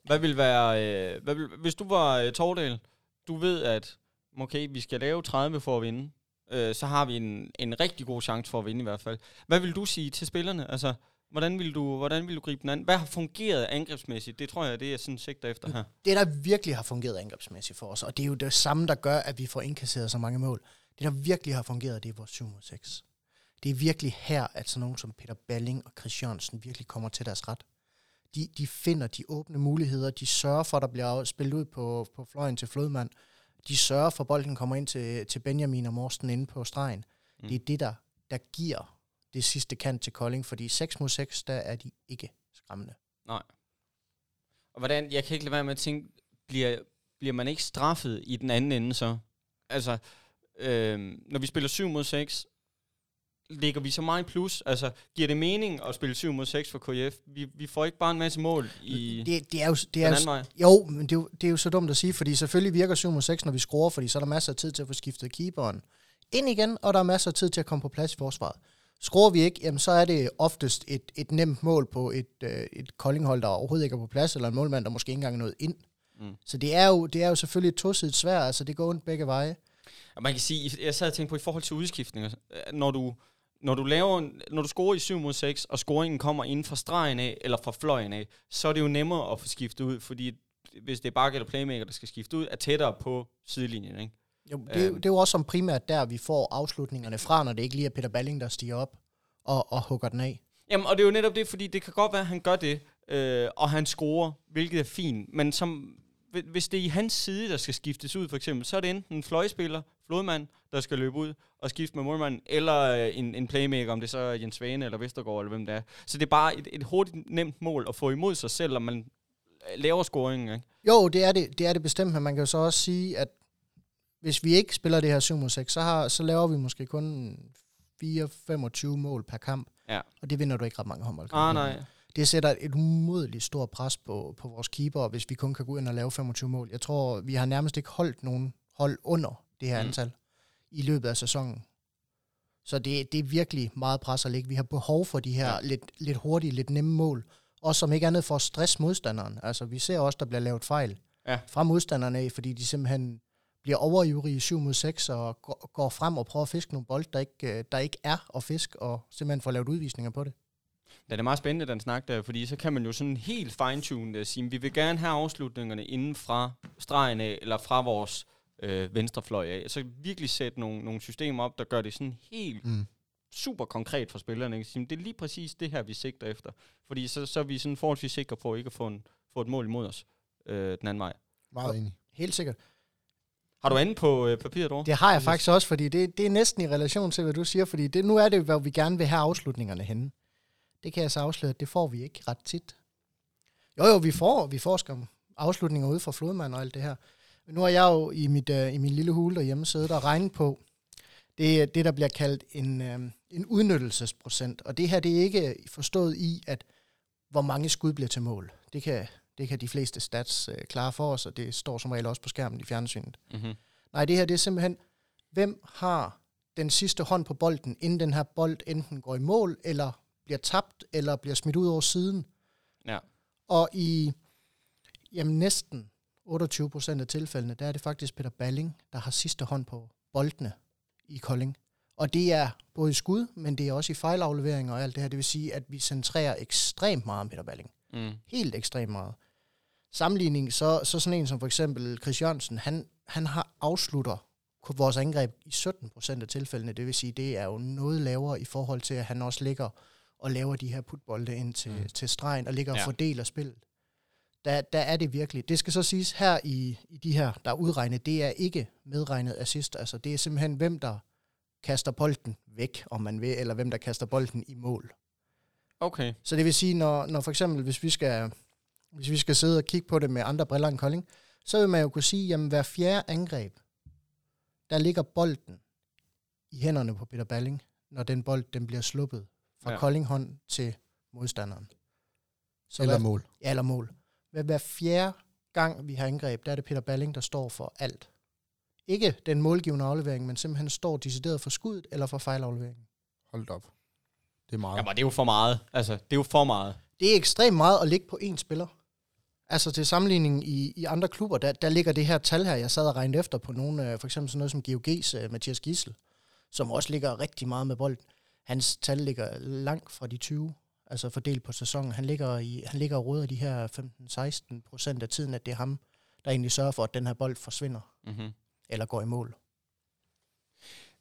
Hvad vil være, øh, hvad vil, hvis du var øh, Tordal, du ved, at okay, vi skal lave 30 for at vinde, øh, så har vi en, en rigtig god chance for at vinde i hvert fald. Hvad vil du sige til spillerne? Altså, hvordan vil du, hvordan vil du gribe den an? Hvad har fungeret angrebsmæssigt? Det tror jeg, det er sådan sigter efter her. Det, der virkelig har fungeret angrebsmæssigt for os, og det er jo det samme, der gør, at vi får indkasseret så mange mål. Det, der virkelig har fungeret, det er vores 7 6. Det er virkelig her, at sådan nogen som Peter Balling og Christiansen virkelig kommer til deres ret. De, de finder de åbne muligheder, de sørger for, at der bliver spillet ud på, på fløjen til Flodmand. De sørger for, at bolden kommer ind til, til Benjamin og Morsten inde på stregen. Mm. Det er det, der, der giver det sidste kant til Kolding, fordi 6 mod 6, der er de ikke skræmmende. Og hvordan, jeg kan ikke lade være med at tænke, bliver, bliver man ikke straffet i den anden ende så? Altså, øh, når vi spiller 7 mod 6, ligger vi så meget i plus? Altså, giver det mening at spille 7 mod 6 for KF? Vi, vi får ikke bare en masse mål i Det, det er jo, det den er jo, anden vej. Jo, men det er, jo, det er jo så dumt at sige, fordi selvfølgelig virker 7 mod 6, når vi scorer, fordi så er der masser af tid til at få skiftet keeperen ind igen, og der er masser af tid til at komme på plads i forsvaret. Skruer vi ikke, jamen så er det oftest et, et nemt mål på et, øh, et koldinghold, der overhovedet ikke er på plads, eller en målmand, der måske ikke engang er nået ind. Mm. Mm. Så det er, jo, det er jo selvfølgelig et tosidigt svær, altså det går ondt begge veje. Og man kan sige, jeg sad og tænkte på i forhold til udskiftninger, øh, når du, når du laver, når du scorer i 7 mod 6, og scoringen kommer inden fra stregen af, eller fra fløjen af, så er det jo nemmere at få skiftet ud, fordi hvis det er bakke eller playmaker, der skal skifte ud, er tættere på sidelinjen, ikke? Jo, det, er jo- Øhm. det er jo også som primært der, vi får afslutningerne fra, når det ikke lige er Peter Balling, der stiger op og, og hugger den af. Jamen, og det er jo netop det, fordi det kan godt være, at han gør det, øh, og han scorer, hvilket er fint, men som, hvis det er i hans side, der skal skiftes ud, for eksempel, så er det enten en fløjspiller, flodmand, der skal løbe ud og skifte med målmanden, eller øh, en, en playmaker, om det så er Jens Svane eller Vestergaard, eller hvem det er. Så det er bare et, et hurtigt, nemt mål at få imod sig selv, om man øh, laver scoringen, ikke? Jo, det er det, det er det bestemt, men man kan jo så også sige, at hvis vi ikke spiller det her 7 mod 6, så, har, så laver vi måske kun 4-25 mål per kamp. Ja. Og det vinder du ikke ret mange håndboldkampe. Ah, nej. Det sætter et umodeligt stort pres på, på vores keeper, hvis vi kun kan gå ind og lave 25 mål. Jeg tror, vi har nærmest ikke holdt nogen hold under det her Mm. antal i løbet af sæsonen. Så det, det er virkelig meget pres at lægge. Vi har behov for de her Ja. lidt, lidt hurtige, lidt nemme mål. Også som ikke andet for at stresse modstanderen. Altså, vi ser også, der bliver lavet fejl Ja. fra modstanderne af, fordi de simpelthen bliver overivrige i 7 mod 6 og går, går frem og prøver at fiske nogle bold, der ikke, øh, der ikke er at fiske, og simpelthen får lavet udvisninger på det. Det er meget spændende, den snak der, fordi så kan man jo sådan helt fine-tune det sige, vi vil gerne have afslutningerne inden fra stregen af, eller fra vores øh, venstrefløj af. Så virkelig sætte nogle, nogle systemer op, der gør det sådan helt Mm. super konkret for spillerne. Ikke? Sige, Det er lige præcis det her, vi sigter efter. Fordi så, så er vi sådan forholdsvis sikre på ikke at få, en, få et mål imod os øh, den anden vej. Meget enig. Helt sikkert. Har du andet på øh, papiret, dog? Det har jeg faktisk også, fordi det, det er næsten i relation til, hvad du siger, fordi det, nu er det, hvor vi gerne vil have afslutningerne henne. Det kan jeg så afsløre, at det får vi ikke ret tit. Jo, jo, vi får, vi får skam afslutninger ude fra Flodmand og alt det her. Men nu har jeg jo i, mit, uh, i min lille hule derhjemme siddet og regnet på det, det der bliver kaldt en, uh, en udnyttelsesprocent. Og det her, det er ikke forstået i, at hvor mange skud bliver til mål. Det kan, det kan de fleste stats uh, klare for os, og det står som regel også på skærmen i fjernsynet. Mm-hmm. Nej, det her det er simpelthen, hvem har den sidste hånd på bolden, inden den her bold enten går i mål, eller bliver tabt, eller bliver smidt ud over siden. Ja. Og i jamen, næsten 28 procent af tilfældene, der er det faktisk Peter Balling, der har sidste hånd på boldene i Kolding. Og det er både i skud, men det er også i fejlafleveringer og alt det her. Det vil sige, at vi centrerer ekstremt meget om Peter Balling Mm. helt ekstremt meget. Sammenligning, så, så sådan en som for eksempel Chris Jørgensen, han, han har afslutter vores angreb i 17 procent af tilfældene. Det vil sige, det er jo noget lavere i forhold til, at han også ligger og laver de her putbolde ind til, Mm. til stregen og ligger og Ja. fordeler spillet. Der, der er det virkelig. Det skal så siges her i, i de her, der er udregnet, det er ikke medregnet assist. Altså det er simpelthen, hvem der kaster bolden væk, om man vil, eller hvem der kaster bolden i mål. Okay. Så det vil sige, når, når for eksempel, hvis vi skal, hvis vi skal sidde og kigge på det med andre briller end Kolding, så vil man jo kunne sige, jamen hver fjerde angreb, der ligger bolden i hænderne på Peter Balling, når den bold den bliver sluppet fra Ja. ja. Kolding hånd til modstanderen. Så Eller hver, mål. ja, eller mål. Hver, hver fjerde gang, vi har angreb, der er det Peter Balling, der står for alt. Ikke den målgivende aflevering, men simpelthen står decideret for skuddet eller for fejlafleveringen. Hold op. Det er meget. Jamen, det er jo for meget. Altså, det er jo for meget. det er ekstremt meget at ligge på én spiller. Altså til sammenligning i, i andre klubber, der, der ligger det her tal her, jeg sad og regnede efter på nogle, øh, for eksempel sådan noget som GOG's uh, Mathias Gissel, som også ligger rigtig meget med bolden. Hans tal ligger langt fra de 20, altså fordelt på sæsonen. Han ligger, i, han ligger og råder de her 15-16 procent af tiden, at det er ham, der egentlig sørger for, at den her bold forsvinder Mm-hmm. eller går i mål.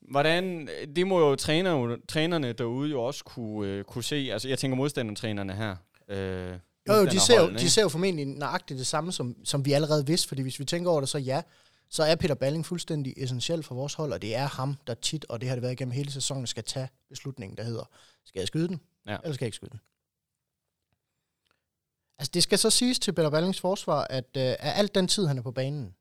Hvordan, det må jo, træner, trænerne derude jo også kunne, øh, kunne se. Altså, jeg tænker modstandertrænerne her. Øh, Jo, jo, de ser modstanderholdene, de ser jo formentlig nøjagtigt det samme, som, som vi allerede vidste, fordi hvis vi tænker over det, så ja, så er Peter Balling fuldstændig essentiel for vores hold, og det er ham, der tit, og det har det været igennem hele sæsonen, skal tage beslutningen, der hedder, skal jeg skyde den, Ja. eller skal jeg ikke skyde den? Altså, det skal så siges til Peter Ballings forsvar, at øh, af alt den tid, han er på banen,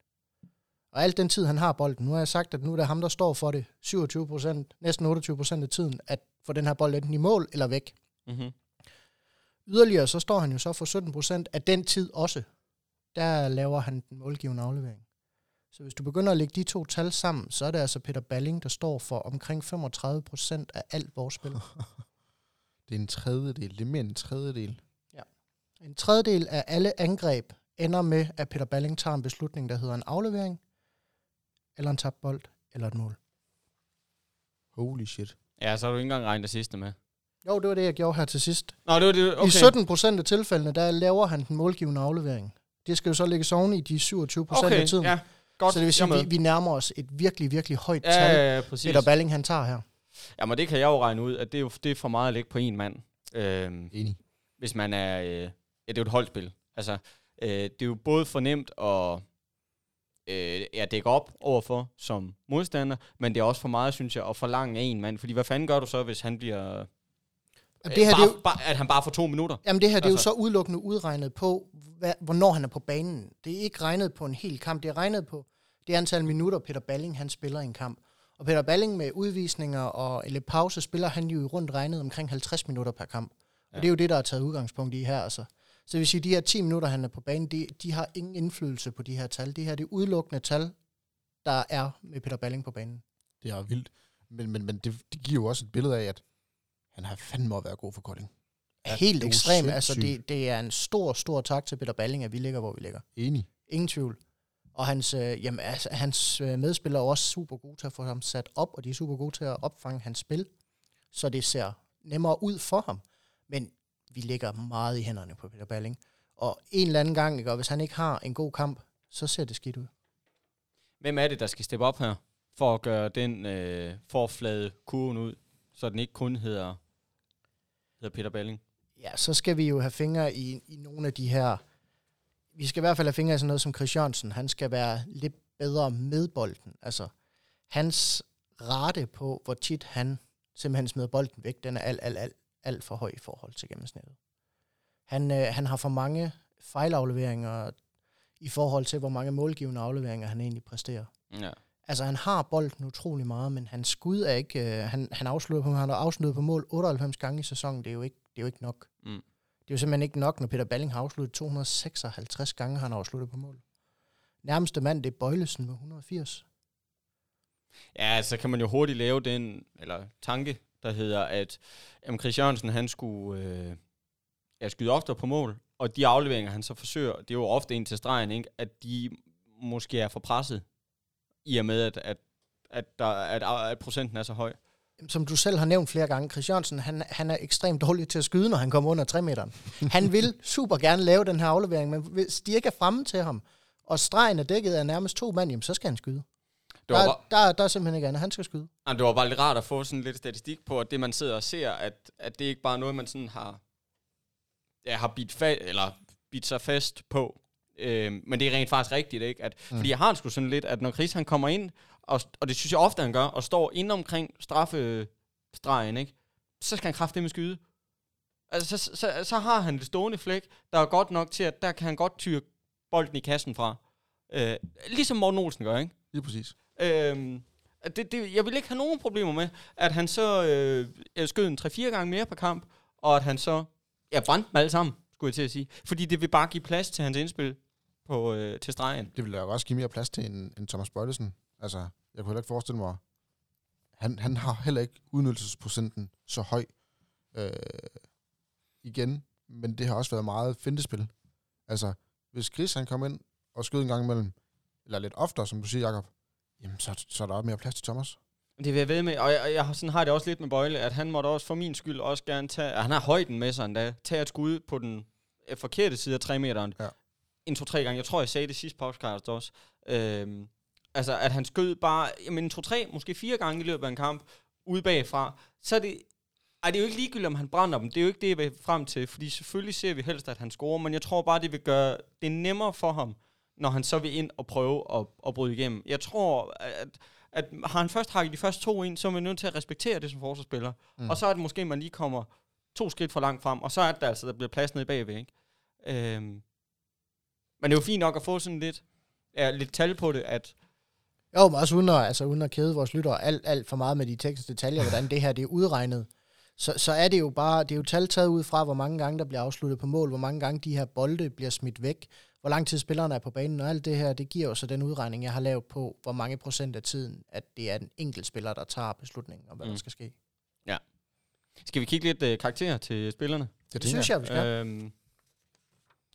og alt den tid, han har bolden, nu har jeg sagt, at nu er det ham, der står for det 27 procent, næsten 28 procent af tiden, at få den her bold enten i mål eller væk. Mm-hmm. Yderligere så står han jo så for 17 procent af den tid også. Der laver han den målgivende aflevering. Så hvis du begynder at lægge de to tal sammen, så er det altså Peter Balling, der står for omkring 35 procent af alt vores spil. Det er en tredjedel. Det er mere end en tredjedel. En tredjedel af alle angreb ender med, at Peter Balling tager en beslutning, der hedder en aflevering, eller en tabt bold, eller et mål. Holy shit. Ja, så har du ikke engang regnet det sidste med. Jo, det var det, jeg gjorde her til sidst. Nå, det var det. Okay. I 17 procent af tilfældene, der laver han den målgivende aflevering. Det skal jo så lægges oven i de 27 procent okay, af tiden. ja. Godt, så det vil sige, at vi, vi nærmer os et virkelig, virkelig højt Ja, tal, ja, ja, præcis. Peter Balling han tager her. Jamen, det kan jeg jo regne ud, at det er, jo, det er for meget at lægge på en mand. Øhm, Enig. hvis man er... Øh, ja, det er jo et holdspil. Altså, Øh, det er jo både for nemt at øh, ja, dække op overfor som modstander, men det er også for meget, synes jeg, at forlange af en mand. Fordi hvad fanden gør du så, hvis han bliver... Jamen, det her, bare, det er jo, bare, at han bare får to minutter? Jamen det her, det er jo Altså- så udelukkende udregnet på, hvad, hvornår han er på banen. Det er ikke regnet på en hel kamp, det er regnet på det antal minutter, Peter Balling han spiller i en kamp. Og Peter Balling med udvisninger og lidt pause, spiller han jo i rundt regnet omkring 50 minutter per kamp. Og Ja. det er jo det, der er taget udgangspunkt i her. Altså. Så det vil sige, at de her 10 minutter, han er på banen, de, de har ingen indflydelse på de her tal. Det her det er udelukkende tal, der er med Peter Balling på banen. Det er vildt. Men, men, men det, det giver jo også et billede af, at han har fandme at være god for Kolding. Ja, Helt ekstremt. Altså, det, det er en stor, stor tak til Peter Balling, at vi ligger, hvor vi ligger. Enig. Ingen tvivl. Og hans, øh, jamen, altså, hans øh, medspillere er også super gode til at få ham sat op, og de er super gode til at opfange hans spil, så det ser nemmere ud for ham. Men vi ligger meget i hænderne på Peter Balling. Og en eller anden gang, ikke, og hvis han ikke har en god kamp, så ser det skidt ud. Hvem er det, der skal steppe op her, for at gøre den øh, forflade kurven ud, så den ikke kun hedder, hedder Peter Balling? Ja, så skal vi jo have fingre i, i nogle af de her... Vi skal i hvert fald have fingre i sådan noget som Chris Jørgensen. Han skal være lidt bedre med bolden. Altså, hans rate på, hvor tit han simpelthen smider bolden væk, den er alt, alt, alt, alt for høj i forhold til gennemsnittet. Han, øh, han har for mange fejlafleveringer i forhold til, hvor mange målgivende afleveringer han egentlig præsterer. Ja. Altså, han har bolden utrolig meget, men hans skud er ikke... Øh, han, han, afslutter på, han har afsluttet på mål 98 gange i sæsonen. Det er jo ikke, det er jo ikke nok. Mm. Det er jo simpelthen ikke nok, når Peter Balling har afsluttet 256 gange, han har afsluttet på mål. Nærmeste mand, det er Bøjlesen med 180. Ja, så kan man jo hurtigt lave den eller tanke, der hedder, at jamen, Chris Jørgensen, han skulle øh, ja, skyde oftere på mål, og de afleveringer, han så forsøger, det er jo ofte ind til stregen, ikke? at de måske er for presset, i og med, at, at, at, der, at, at procenten er så høj. Som du selv har nævnt flere gange, Chris Jørgensen, han, han er ekstremt dårlig til at skyde, når han kommer under 3 meteren. Han vil super gerne lave den her aflevering, men hvis de ikke er fremme til ham, og stregen er dækket af nærmest to mand, jamen, så skal han skyde. Det var, Der, bare, der, der er simpelthen ikke andet. Han skal skyde. jamen, det var bare lidt rart at få sådan lidt statistik på, at det, man sidder og ser, at, at det ikke bare er noget, man sådan har, ja, har bidt, fa- eller bidt sig fast på. Øhm, men det er rent faktisk rigtigt, ikke? At, mm. Fordi jeg har sgu sådan lidt, at når Chris han kommer ind, og, og det synes jeg ofte, han gør, og står inde omkring straffestregen, ikke? så skal han kraftedeme skyde. Altså, så, så, så har han det stående flæk, der er godt nok til, at der kan han godt tyre bolden i kassen fra. Øh, ligesom Morten Olsen gør, ikke? Lige præcis. At det, det, jeg vil ikke have nogen problemer med, at han så øh, skød en 3-4 gange mere per kamp, og at han så ja, brændte dem alle sammen, skulle jeg til at sige. Fordi det vil bare give plads til hans indspil på, øh, til stregen. Det ville jo også give mere plads til en, en Thomas Bøjlesen. Altså, jeg kunne heller ikke forestille mig, han, han har heller ikke udnyttelsesprocenten så høj øh, igen, men det har også været meget fintespil. Altså, hvis Chris han kom ind og skød en gang imellem, eller lidt oftere, som du siger, Jacob, jamen så, så er der også mere plads til Thomas. Det vil jeg ved med, og jeg, jeg har- sådan har det også lidt med Bøjle, at han måtte også for min skyld også gerne tage, han har højden med sig endda, tage et skud på den øh, forkerte side af 3 meteren. Ja. En, to, tre gange. Jeg tror, jeg sagde det sidste podcast også. Øhm, altså, at han skød bare, jamen, to, tre, måske fire gange i løbet af en kamp, ude bagfra. Så er det, ej, det er jo ikke ligegyldigt, om han brænder dem. Det er jo ikke det, jeg vil frem til, fordi selvfølgelig ser vi helst, at han scorer, men jeg tror bare, det vil gøre det nemmere for ham, når han så vil ind og prøve at, at bryde igennem. Jeg tror, at, at har han først hakket de første to ind, så er man nødt til at respektere det som forsvarsspiller. Mm. Og så er det måske, man lige kommer to skridt for langt frem, og så er det altså, der bliver plads nede bagved, ikke? Øhm. Men det er jo fint nok at få sådan lidt, ja, lidt tal på det, at Jo, men også uden at, altså, uden at kæde vores lyttere alt, alt for meget med de tekniske detaljer, hvordan det her det er udregnet, så, så er det jo bare, det er jo tal taget ud fra, hvor mange gange der bliver afsluttet på mål, hvor mange gange de her bolde bliver smidt væk, hvor lang tid spillerne er på banen, og alt det her, det giver jo så den udregning, jeg har lavet på, hvor mange procent af tiden, at det er en enkelt spiller, der tager beslutningen om, hvad mm. Der skal ske. skal vi kigge lidt øh, karakter til spillerne? Det synes jeg, vi skal. Øhm,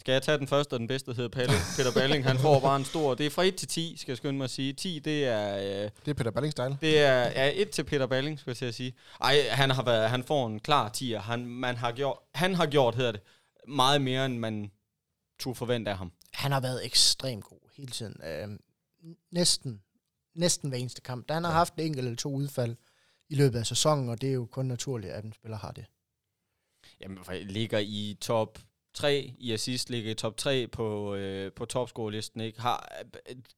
skal jeg tage den første og den bedste, der hedder Palle, Peter Balling. Han får bare en stor... Det er fra 1 til 10, skal jeg skynde mig at sige. 10, det er... Øh, Det er Peter Balling style. det er ja, 1 til Peter Balling, skal jeg til at sige. Ej, han, har været, han får en klar 10'er. Han, man har gjort, han har gjort, hedder det, meget mere, end man turde forvente af ham. Han har været ekstremt god hele tiden. Øh, næsten, næsten hver eneste kamp. Da han har haft en enkelt eller to udfald i løbet af sæsonen, og det er jo kun naturligt, at en spiller har det. Jamen, for jeg ligger i top 3 i assist, ligger i top 3 på, øh, på topscore-listen, ikke? Har,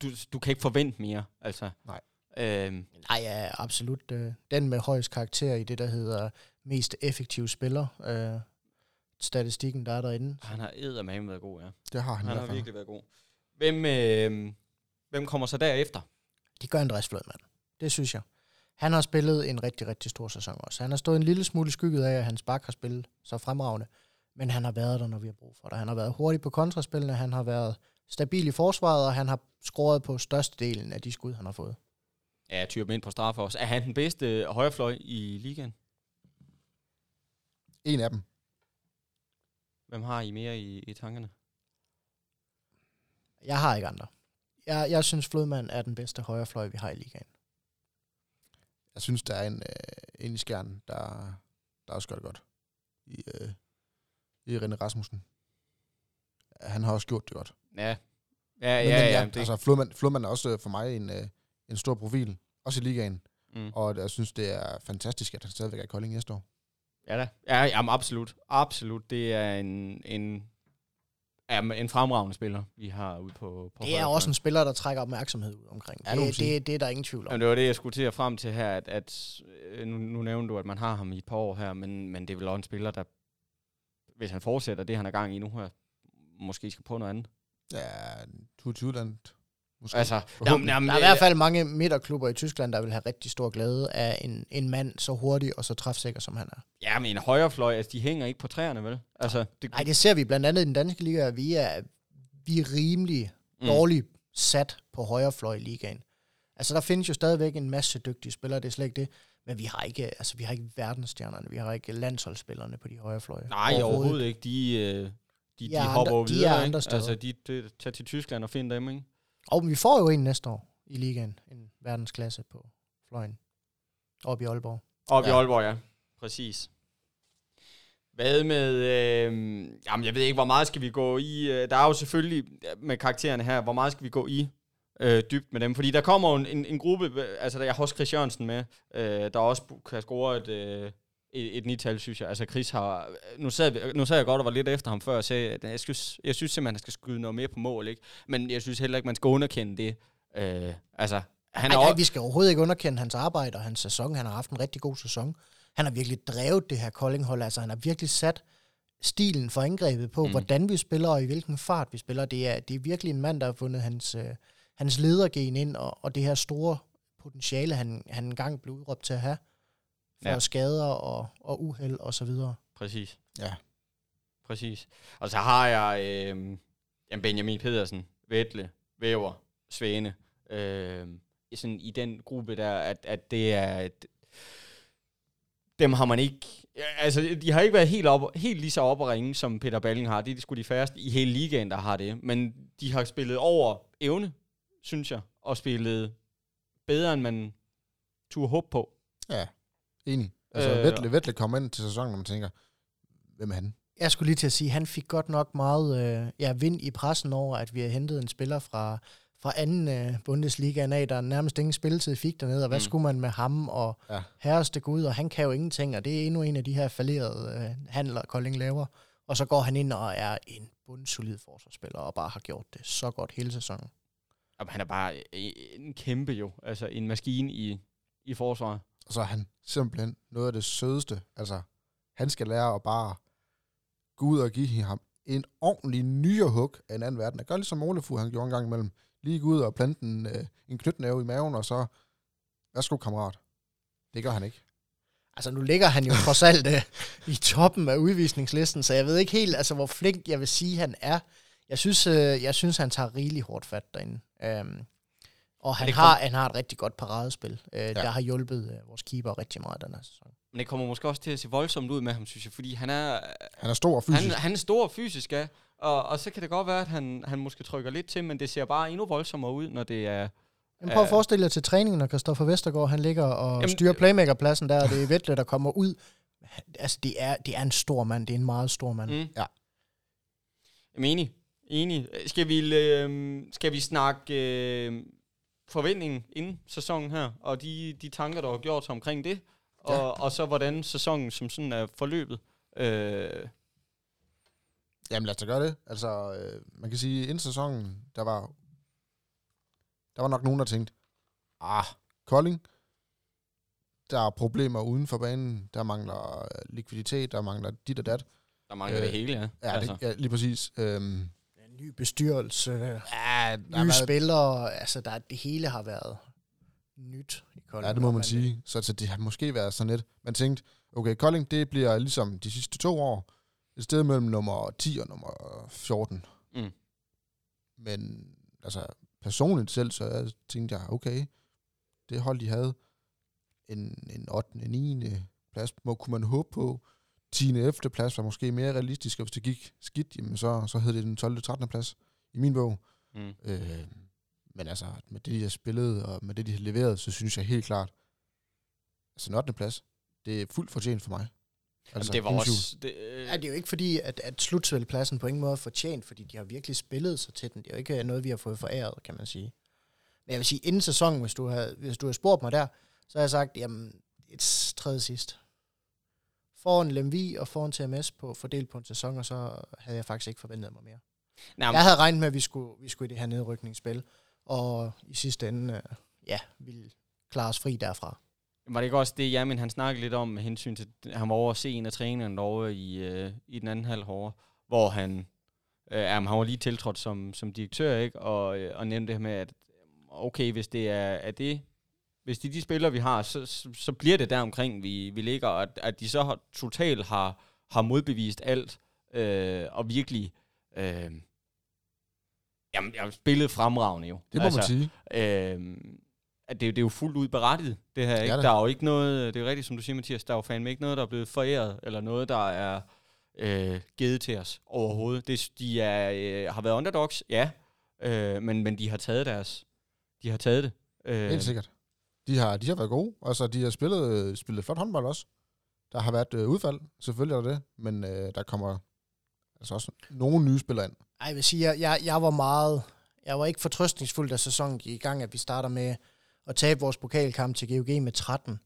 du, du kan ikke forvente mere, altså. Nej. Øhm, Nej, ja, absolut. Øh, den med højst karakter i det, der hedder mest effektiv spiller. Øh, statistikken, der er derinde. han har eddermame været god, ja. Det har han, Han i har hvert fald. virkelig været god. Hvem, øh, hvem kommer så derefter? Det gør Andreas Flødman. Det synes jeg. Han har spillet en rigtig, rigtig stor sæson også. Han har stået en lille smule skygget af, at hans bak har spillet så fremragende. Men han har været der, når vi har brug for det. Han har været hurtig på kontraspillene, han har været stabil i forsvaret, og han har scoret på størstedelen af de skud, han har fået. Ja, typer ind på straffe også. Er han den bedste højrefløj i ligaen? En af dem. Hvem har I mere i, i tankerne? Jeg har ikke andre. Jeg, jeg synes, Flodman er den bedste højrefløj, vi har i ligaen. Jeg synes, der er en, øh, en i skærnen, der, der også gør det godt. I, øh, i René Rasmussen. Han har også gjort det godt. Ja, ja, ja, men, ja, ja det, altså, Flodman, Flodman er også øh, for mig en, øh, en stor profil. Også i ligaen. mm. Og jeg synes, det er fantastisk, at han stadigvæk er i Kolding næste år. Ja da. Ja, jamen, absolut. Absolut. Det er en, en, ja, en fremragende spiller, vi har ude på, på Det er også en spiller, der trækker opmærksomhed ud omkring. Ja, det det, det, det er der ingen tvivl om. Jamen, det var det, jeg skulle til at frem til her, at, at øh, nu, nu nævner du, at man har ham i et par år her, men, men det er vel også en spiller, der, hvis han fortsætter det, han er gang i nu her, måske skal på noget andet. Ja, 22 land. Måske. Altså, Forhåbentlig. jamen, Der er i hvert fald mange midterklubber i Tyskland, der vil have rigtig stor glæde af en, en mand så hurtig og så træfsikker, som han er. Ja, men en højrefløj, altså, de hænger ikke på træerne, vel? Altså, det, Nej, det ser vi blandt andet i den danske liga. Vi er, vi er rimelig Mm. dårligt sat på højrefløj i ligaen. Altså, der findes jo stadigvæk en masse dygtige spillere, det er slet ikke det. Men vi har ikke, altså, vi har ikke verdensstjernerne, vi har ikke landsholdsspillerne på de højrefløje. Nej, overhovedet ikke. De, øh, de, de, De er hopper andre- jo de videre, er ikke? andre steder. Altså, de, de tager til Tyskland og finder dem, ikke? Og vi får jo en næste år i ligaen, en verdensklasse på fløjen. Op i Aalborg. Op ja. i. Aalborg, ja. Præcis. Hvad med... Øh, jamen, jeg ved ikke, hvor meget skal vi gå i... Øh, der er jo selvfølgelig med karaktererne her, hvor meget skal vi gå i øh, dybt med dem? Fordi der kommer jo en, en, en gruppe... øh, Altså, der er Hos Chris Jørgensen med, øh, der også kan score et... Øh, et, et nital, synes jeg. Altså, Chris har... Nu sad, vi, nu sad jeg godt og var lidt efter ham før, og sagde, at jeg synes, jeg synes simpelthen, han skal skyde noget mere på mål, ikke? Men jeg synes heller ikke, man skal underkende det. Øh, altså, han Nej, er nej, vi skal overhovedet ikke underkende hans arbejde og hans sæson. Han har haft en rigtig god sæson. Han har virkelig drevet det her Kolding-hold. Altså, han har virkelig sat stilen for angrebet på, mm. hvordan vi spiller og i hvilken fart vi spiller. Det er, det er virkelig en mand, der har fundet hans, øh, hans ledergen ind, og, og det her store potentiale, han, han engang blev udråbt til at have, for Ja. skader og, og uheld og så videre. Præcis. Ja. Præcis. Og så har jeg øh, Benjamin Pedersen, Vettle, Væver, Svane. Øh, sådan i den gruppe der, at, at det er... Et, dem har man ikke... Altså, de har ikke været helt, op, helt lige så op at ringe, som Peter Balling har. Det er de sgu de færreste i hele ligaen, der har det. Men de har spillet over evne, synes jeg, og spillet bedre, end man turde håbe på. Ja, enig. Altså, Øh, Vettle, Vettle kommer ind til sæsonen, og man tænker, hvem er han? Jeg skulle lige til at sige, at han fik godt nok meget øh, ja, vind i pressen over, at vi har hentet en spiller fra, fra anden øh, Bundesligaen af, der nærmest ingen spilletid fik dernede, og hvad Mm. skulle man med ham, og Ja. ja. herreste Gud, og han kan jo ingenting, og det er endnu en af de her falderede øh, handler, Kolding laver. Og så går han ind og er en bundsolid forsvarsspiller, og bare har gjort det så godt hele sæsonen. Jamen, han er bare en kæmpe jo. Altså en maskine i, i forsvaret. Og så er han simpelthen noget af det sødeste. Altså, han skal lære at bare gå ud og give ham en ordentlig nyrehug af en anden verden. Jeg gør ligesom Molefu, han gjorde en gang imellem. Lige gå ud og plante en, øh, en knytnæve i maven, og så, værsgo kammerat. Det gør han ikke. Altså nu ligger han jo trods alt øh, i toppen af udvisningslisten, så jeg ved ikke helt, altså hvor flink jeg vil sige, han er. Jeg synes, øh, jeg synes han tager rigeligt hårdt fat derinde. Øhm, og han har, han har et rigtig godt paradespil, øh, ja. Der har hjulpet øh, vores keeper rigtig meget den her sæson. Men det kommer måske også til at se voldsomt ud med ham, synes jeg, fordi han er, Han er stor og fysisk. han, han er stor fysisk, ja. Og, og så kan det godt være, at han, han måske trykker lidt til, men det ser bare endnu voldsommere ud, når det er... Men prøv at forestille jer til træningen, når Christoffer Vestergaard han ligger og Jamen, Jamen, styrer playmakerpladsen der, og det er Vettle, der kommer ud. Altså, det er, det er en stor mand. Det er en meget stor mand. Mm. Ja. Jamen, enig. Enig. Skal vi, øh, skal vi snakke øh, forventningen inden sæsonen her, og de, de tanker, der har gjort sig omkring det, og, Ja. og så hvordan sæsonen som sådan er forløbet? Øh, Jamen lad os da gøre det. Altså, øh, man kan sige, inden sæsonen, der var, der var nok nogen, der tænkte, ah, Kolding, der er problemer uden for banen, der mangler øh, likviditet, der mangler dit og dat. Der mangler øh, det hele, ja. Ja, altså. det, ja lige præcis. Øhm, ny bestyrelse, ja, der nye været- spillere, altså der, det hele har været nyt i Kolding. Ja, det må man sige. Så, så det har måske været sådan lidt. Man tænkte, okay, Kolding, det bliver ligesom de sidste to år, et sted mellem nummer 10 og nummer 14. Mm. Men altså, personligt selv, så jeg tænkte jeg, okay, det hold, de havde, en, en 8. en 9. plads, må, kunne man håbe på. 10. 11. plads var måske mere realistisk, og hvis det gik skidt, jamen så, så hed det den 12. 13. plads i min bog. Mm. Øh, men altså, med det, de har spillet, og med det, de har leveret, så synes jeg helt klart, altså en 8. plads, det er fuldt fortjent for mig. Altså, det var også... Det, øh, Ja, det er jo ikke fordi, at, at slutspilpladsen på ingen måde er fortjent, fordi de har virkelig spillet sig til den. Det er jo ikke noget, vi har fået foræret, kan man sige. Men jeg vil sige, inden sæsonen, hvis du havde, hvis du havde spurgt mig der, så har jeg sagt, jamen, et tredje sidst. Foran Lemvi og foran TMS på fordelt på en sæson, og så havde jeg faktisk ikke forventet mig mere. nej, Jeg havde regnet med, at vi skulle, vi skulle i det her nedrykningsspil, og i sidste ende, øh, ja, ville klare os fri derfra. Var det ikke også det, Jamin han snakkede lidt om med hensyn til, han var over at se en af trænerne derovre i, øh, i den anden halv hårde, hvor han, øh, jamen, han var lige tiltrådt som, som direktør, ikke? Og, øh, og nævnte det her med, at okay, hvis det er, er det, hvis er de spillere, vi har, så, så, så bliver det der omkring, vi, vi ligger, at, at de så har, totalt har, har modbevist alt, øh, og virkelig, øh, jamen, jeg har spillet fremragende jo. Det må altså, man sige. Øh, at det, det er jo fuldt ud berettiget, det her. Ikke? det. der er jo ikke noget, det er rigtigt, som du siger, Mathias, der er jo fandme ikke noget, der er blevet foræret, eller noget, der er øh, givet til os overhovedet. Det, de er, øh, har været underdogs, ja, øh, men, men de har taget deres, de har taget det. Øh, Helt sikkert. De har, de har været gode. Altså, de har spillet, spillet flot håndbold også. Der har været øh, udfald, selvfølgelig er der det, men øh, der kommer altså også nogle nye spillere ind. Ej, jeg vil sige, jeg, jeg, jeg var meget... Jeg var ikke fortrøstningsfuld, da sæsonen gik i gang, at vi starter med at tabe vores pokalkamp til GOG med 13,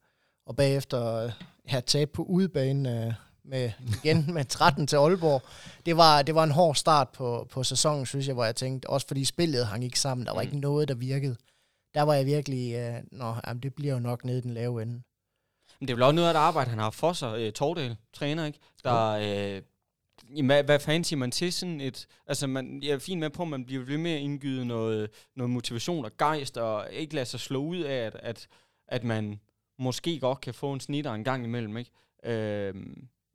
og bagefter øh, ja, tabe på udebane øh, med, igen med 13 til Aalborg. Det var, det var en hård start på, på sæsonen, synes jeg, hvor jeg tænkte, også fordi spillet hang ikke sammen, der var Mm. ikke noget, der virkede. Der var jeg virkelig, øh, nå, jamen, det bliver jo nok nede i den lave ende. Men det er vel også noget af det arbejde, han har for sig. Øh, Tordal, træner, ikke? Der, øh, jamen, hvad, hvad fanden siger man til sådan et... Altså, man, jeg er fint med på, at man bliver ved med at indgyde noget, noget motivation og gejst, og ikke lade sig slå ud af, at, at, at man måske godt kan få en snitter en gang imellem, ikke? Øh,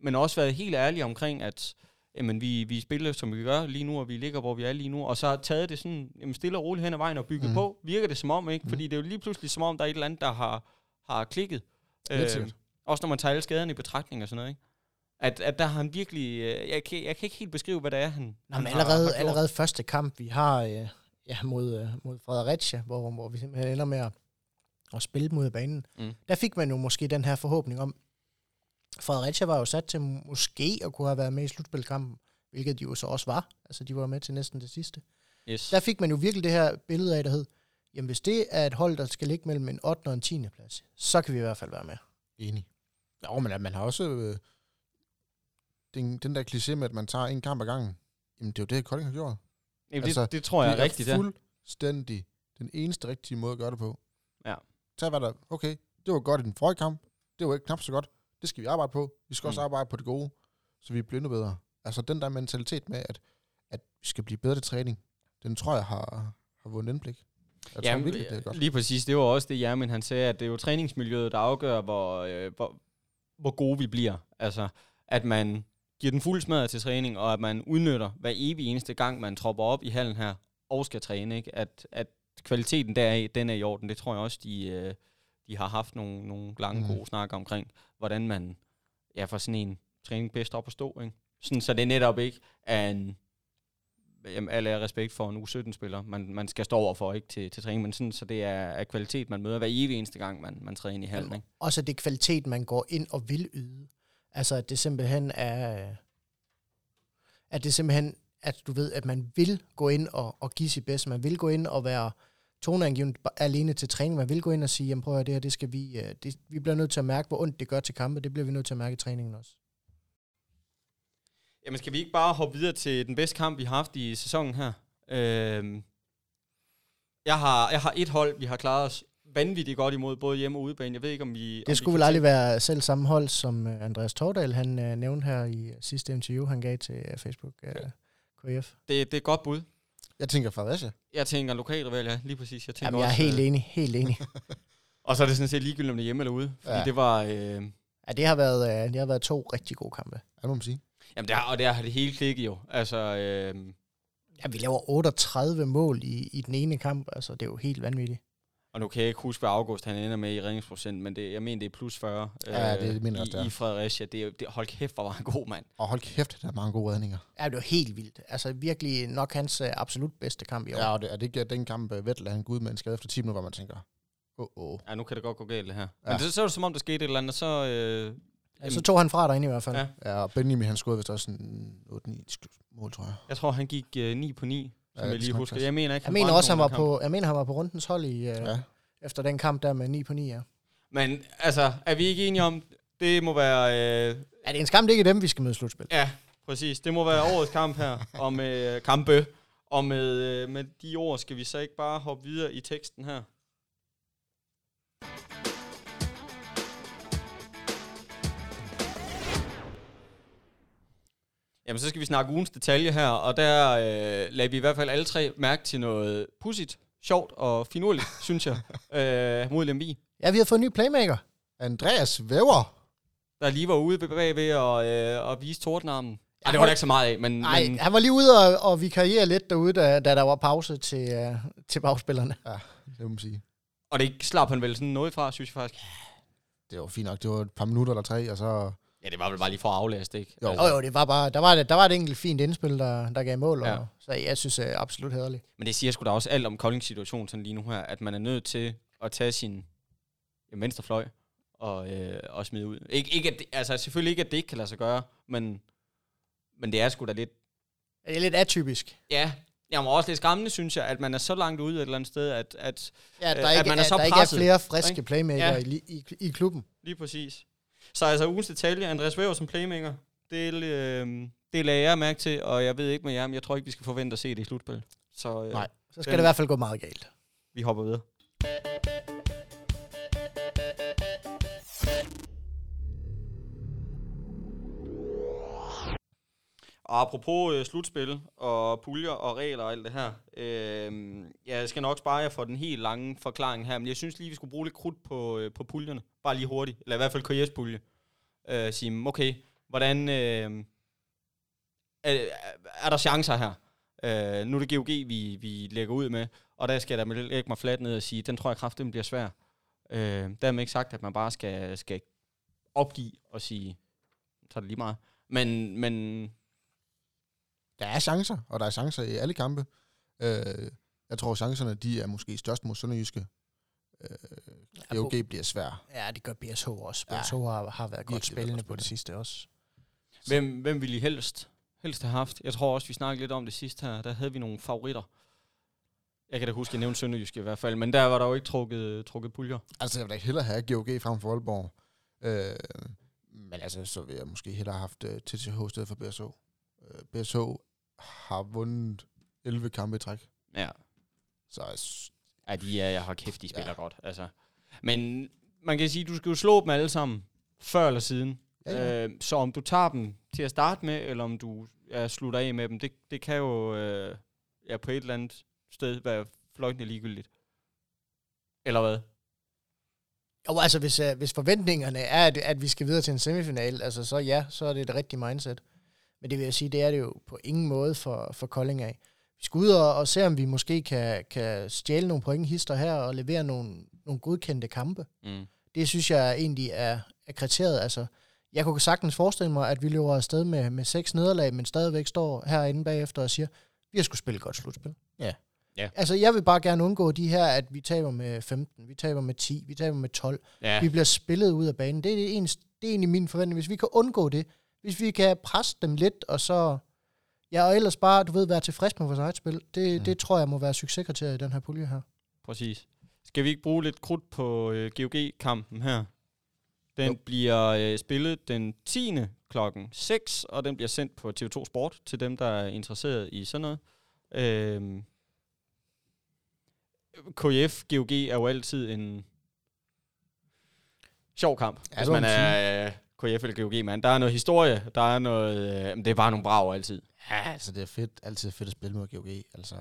men også været helt ærlig omkring, at jamen, vi, vi spiller, som vi gør lige nu, og vi ligger, hvor vi er lige nu, og så har taget det sådan jamen, stille og roligt hen ad vejen og bygget mm. på. Virker det som om, ikke? Mhm. Fordi det er jo lige pludselig som om, der er et eller andet, der har, har klikket. Øh, også når man tager alle skaderne i betragtning og sådan noget, ikke? At, at der har han virkelig... Øh, jeg, kan, jeg kan ikke helt beskrive, hvad det er, han, Nå, han men har- allerede, har gjort. allerede første kamp, vi har øh, ja, mod, øh, mod Fredericia, hvor, hvor vi simpelthen ender med at, at spille mod banen, Mm. der fik man jo måske den her forhåbning om, Fredericia var jo sat til måske at kunne have været med i slutspilkampen, hvilket de jo så også var. Altså, de var med til næsten det sidste. Yes. Der fik man jo virkelig det her billede af, der hed, jamen hvis det er et hold, der skal ligge mellem en 8. og en 10. plads, så kan vi i hvert fald være med. Enig. Jo, men at man har også øh, den, den der kliché med, at man tager en kamp ad gangen. Jamen, det er jo det, Kolding har gjort. Jamen, altså, det, det tror jeg det er rigtigt, ja. fuldstændig den eneste rigtige måde at gøre det på. Ja. Tag hvad der, okay, det var godt i den forrige kamp, det var ikke knap så godt, det skal vi arbejde på. Vi skal mm. også arbejde på det gode, så vi bliver endnu bedre. Altså den der mentalitet med, at, at vi skal blive bedre til træning, den tror jeg har, har vundet indblik. Jeg tror Jamen, virkelig, det er godt. Lige præcis, det var også det, Jermin han sagde, at det er jo træningsmiljøet, der afgør, hvor, øh, hvor, hvor gode vi bliver. Altså, at man giver den fuld smadret til træning, og at man udnytter hver evig eneste gang, man tropper op i hallen her, og skal træne, ikke? At, at kvaliteten deraf, den er i orden. Det tror jeg også, de, øh, de har haft nogle, nogle lange, Mhm. gode snakker omkring, hvordan man ja, får sådan en træning bedst op at stå, ikke? Sådan, så det er netop ikke er en jamen, alle er respekt for en U17-spiller, man, man skal stå over for ikke til, til træning, men sådan, så det er, er kvalitet, man møder hver evig eneste gang, man, man træder ind i hallen. Ikke? Også at det er kvalitet, man går ind og vil yde. Altså, at det simpelthen er... At det simpelthen, at du ved, at man vil gå ind og, og give sit bedste. Man vil gå ind og være toneangivende alene til træning. Man vil gå ind og sige, jamen prøv at høre, det her, det skal vi... øh, Det, vi bliver nødt til at mærke, hvor ondt det gør til kampe. Det bliver vi nødt til at mærke i træningen også. Jamen skal vi ikke bare hoppe videre til den bedste kamp, vi har haft i sæsonen her? Øh, jeg, har, jeg har et hold, vi har klaret os vanvittigt godt imod, både hjemme og udebane. Jeg ved ikke, om vi... Det skulle vel aldrig være selv samme hold, som uh, Andreas Tordal, han uh, nævnte her i sidste interview, han gav til uh, Facebook uh, KF. Det, det er et godt bud. Jeg tænker Fredericia. Jeg tænker lokalrival, ja, lige præcis. Jeg, tænker Jamen, jeg er også, helt øh, enig, helt enig. Og så er det sådan set ligegyldigt, om det er hjemme eller ude. Fordi Ja. det var... Øh, ja, det har, været, uh, det har været to rigtig gode kampe. Ja, må man sige. jamen, det har, og det har det hele klikket jo. Altså, øh, Ja, vi laver 38 mål i, i den ene kamp, altså det er jo helt vanvittigt. Og nu kan jeg ikke huske, hvad August han ender med i redningsprocent, men det, jeg mener, det er plus 40 Ja, det mener også, det i, er. i Fredericia. Det, er det, hold kæft, hvor var han god, mand. Og hold kæft, der er mange gode redninger. Ja, det var helt vildt. Altså virkelig nok hans uh, absolut bedste kamp i år. Ja, og det, er det ikke den kamp, uh, Vettel han går ud med en skade efter 10 minutter, hvor man tænker, åh, oh, oh. Ja, nu kan det godt gå galt, det her. Ja. Men det, så er det som om, der skete et eller andet, så... Øh, Ja, så tog han fra derinde i hvert fald. Ja. Ja, og Benjamin han skød vist også en 8-9 mål, tror jeg. jeg tror, han gik øh, 9 på 9, som Ja, jeg lige husker. Jeg mener ikke, Jeg mener også, han var nogen på, jeg mener, han var på rundens hold i, ja. Ja. efter den kamp der med 9 på 9, ja. kamp. Men altså, er vi ikke enige om, det må være... Øh, Ja, det er en skam, det ikke er dem, vi skal møde i slutspil. Ja, præcis. Det må være årets kamp her, og med øh, kampe. Og med, øh, med de ord skal vi så ikke bare hoppe videre i teksten her. Jamen, så skal vi snakke ugens detalje her, og der øh, lagde vi i hvert fald alle tre mærke til noget pudsigt, sjovt og finurligt, synes jeg, øh, mod Lemvi, Ja, vi har fået en ny playmaker. Andreas Væver. der lige var ude bagved og, øh, og vise tordenarmen. Ja, det var der ikke så meget af, men, Nej, men han var lige ude og, og vikariere lidt derude, da, da der var pause til, uh, til bagspillerne. Det må man sige. Og det slap han vel sådan noget fra, synes jeg faktisk. Det var fint nok. Det var et par minutter eller tre, og så... Ja, det var vel bare lige for at aflæse, ikke? Jo. Jo, jo, det var bare, der var, der var et enkelt fint indspil, der, der gav mål, Ja. og, så jeg synes uh, absolut hederligt. Men det siger sgu da også alt om Koldings situation sådan lige nu her, at man er nødt til at tage sin ja, venstre fløj og, øh, og smide ud. Ik- ikke at det, altså selvfølgelig ikke, at det ikke kan lade sig gøre, men, men det er sgu da lidt... Det er lidt atypisk. Ja, jeg må også lidt skræmmende, synes jeg, at man er så langt ude et eller andet sted, at, at Ja, der, Øh, ikke, at man er at så der ikke presset, er flere friske ikke? playmaker Ja. i, i, i klubben. lige præcis. Så altså ugens detalje, Andreas Væver som playmaker, det, øh, det lagde jeg mærke til, og jeg ved ikke med jer, men jeg tror ikke, vi skal forvente at se det i slutspil. Så øh, Nej. Så skal Den- det i hvert fald gå meget galt. vi hopper videre. Og apropos øh, slutspil og puljer og regler og alt det her. Øh, jeg skal nok spare jer for den helt lange forklaring her, men jeg synes lige, vi skulle bruge lidt krudt på, øh, på puljerne. Bare lige hurtigt. Eller i hvert fald KJ's pulje. Øh, sige, okay, hvordan... Øh, er, er der chancer her? Øh, nu er det GOG, vi, vi lægger ud med, og der skal jeg da lægge mig fladt ned og sige, den tror jeg kraftigt bliver svær. Øh, dermed ikke sagt, at man bare skal, skal opgive og sige, så er det lige meget. Men, men der er chancer, og der er chancer i alle kampe. Øh, jeg tror, chancerne de er måske størst mod Sønderjyske. Øh, GOG bliver svær. Ja, det gør BSH også. Ja. BSH har, har været godt spillende godt på det sidste også. hvem, hvem ville I helst, helst have haft? Jeg tror også, vi snakkede lidt om det sidste her. Der havde vi nogle favoritter. Jeg kan da huske, at jeg nævnte Sønderjyske i hvert fald, men der var der jo ikke trukket, trukket puljer. Altså, jeg vil da hellere have GOG frem for Aalborg. Øh, men altså, så vil jeg måske hellere have haft uh, TTH i stedet for BSH. Uh, BSH har vundet 11 kampe i træk. Ja. Så Ja, de er, jeg har kæft, de spiller ja. Godt. Altså. Men man kan sige, du skal jo slå dem alle sammen, før eller siden. Ja, ja. Øh, så om du tager dem til at starte med, eller om du ja, slutter af med dem, det, det kan jo øh, ja, på et eller andet sted være fløjtende ligegyldigt. Eller hvad? Jo, altså hvis, uh, hvis forventningerne er, at, at vi skal videre til en semifinal, altså så ja, så er det et rigtigt mindset. Men det vil jeg sige, det er det jo på ingen måde for, for Kolding af. Vi skal ud og, og se, om vi måske kan, kan stjæle nogle pointhister her og levere nogle, nogle godkendte kampe. Mm. Det synes jeg egentlig er, er kriteriet. Altså, jeg kunne sagtens forestille mig, at vi løber afsted med, med seks nederlag, men stadigvæk står herinde bagefter og siger, vi har skulle spille godt slutspil. Ja. Ja. Altså, jeg vil bare gerne undgå de her, at vi taber med 15, vi taber med 10, vi taber med 12. Ja. Vi bliver spillet ud af banen. Det er, det, eneste, det er egentlig min forventning. Hvis vi kan undgå det, hvis vi kan presse dem lidt, og så... Ja, og ellers bare, du ved, være tilfreds med vores eget spil. Det, Mm. det tror jeg må være succeskriteriet i den her pulje her. Præcis. Skal vi ikke bruge lidt krudt på øh, GOG-kampen her? Den Jo. bliver øh, spillet den 10. klokken 6, og den bliver sendt på TV2 Sport til dem, der er interesseret i sådan noget. Øhm, KF GOG er jo altid en sjov kamp, Ja, hvis man er øh, KF eller GOG-mand. Der er noget historie, der er noget... Øh, det er bare nogle braver altid. Ja, altså det er fedt, altid fedt at spille mod GOG. Altså,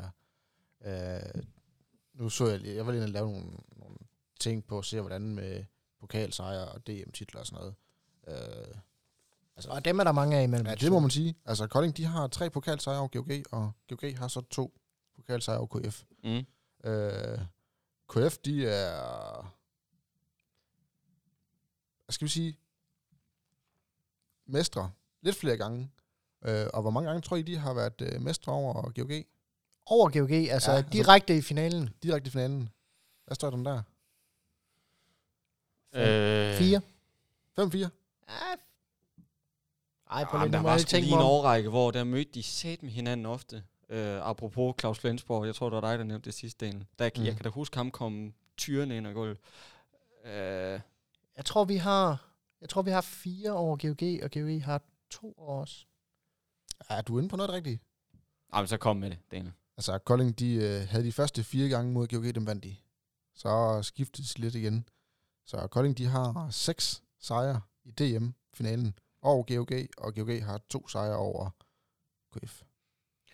øh, nu så jeg, lige- jeg var lige og lave nogle, nogle ting på at se, hvordan med pokalsejre og DM-titler og sådan noget. Øh, altså, Og dem er der mange af imellem. ja, det må man sige. Altså, Kolding, de har tre pokalsejre over GOG, og GOG har så to pokalsejre over KF. Mm. Øh, KF, de er... Hvad skal vi sige? Mestre. Lidt flere gange. Øh, og hvor mange gange tror I, de har været øh, mestre over GOG? Over GOG, altså Ja, ja, altså- direkte i finalen. Direkte i finalen. Hvad står den der? Øh, Fire. 5-4? Ja. Ej, på lidt der var sgu lige en årrække, hvor der mødte de sat med hinanden ofte. Øh, apropos Claus Flensborg, jeg tror, det var dig, der nævnte det sidste del. Der, mm. Jeg kan da huske ham komme tyrene ind ad gulvet. Øh, Jeg tror, vi har, jeg tror, vi har fire over GOG, og GOG har to over os. Er du inde på noget rigtigt? jamen, så kom med det, Daniel. Altså, Kolding, de øh, havde de første fire gange mod GOG, dem vandt de. Så skiftede de lidt igen. Så Kolding, de har seks sejre i DM-finalen over GOG, og GOG har to sejre over KF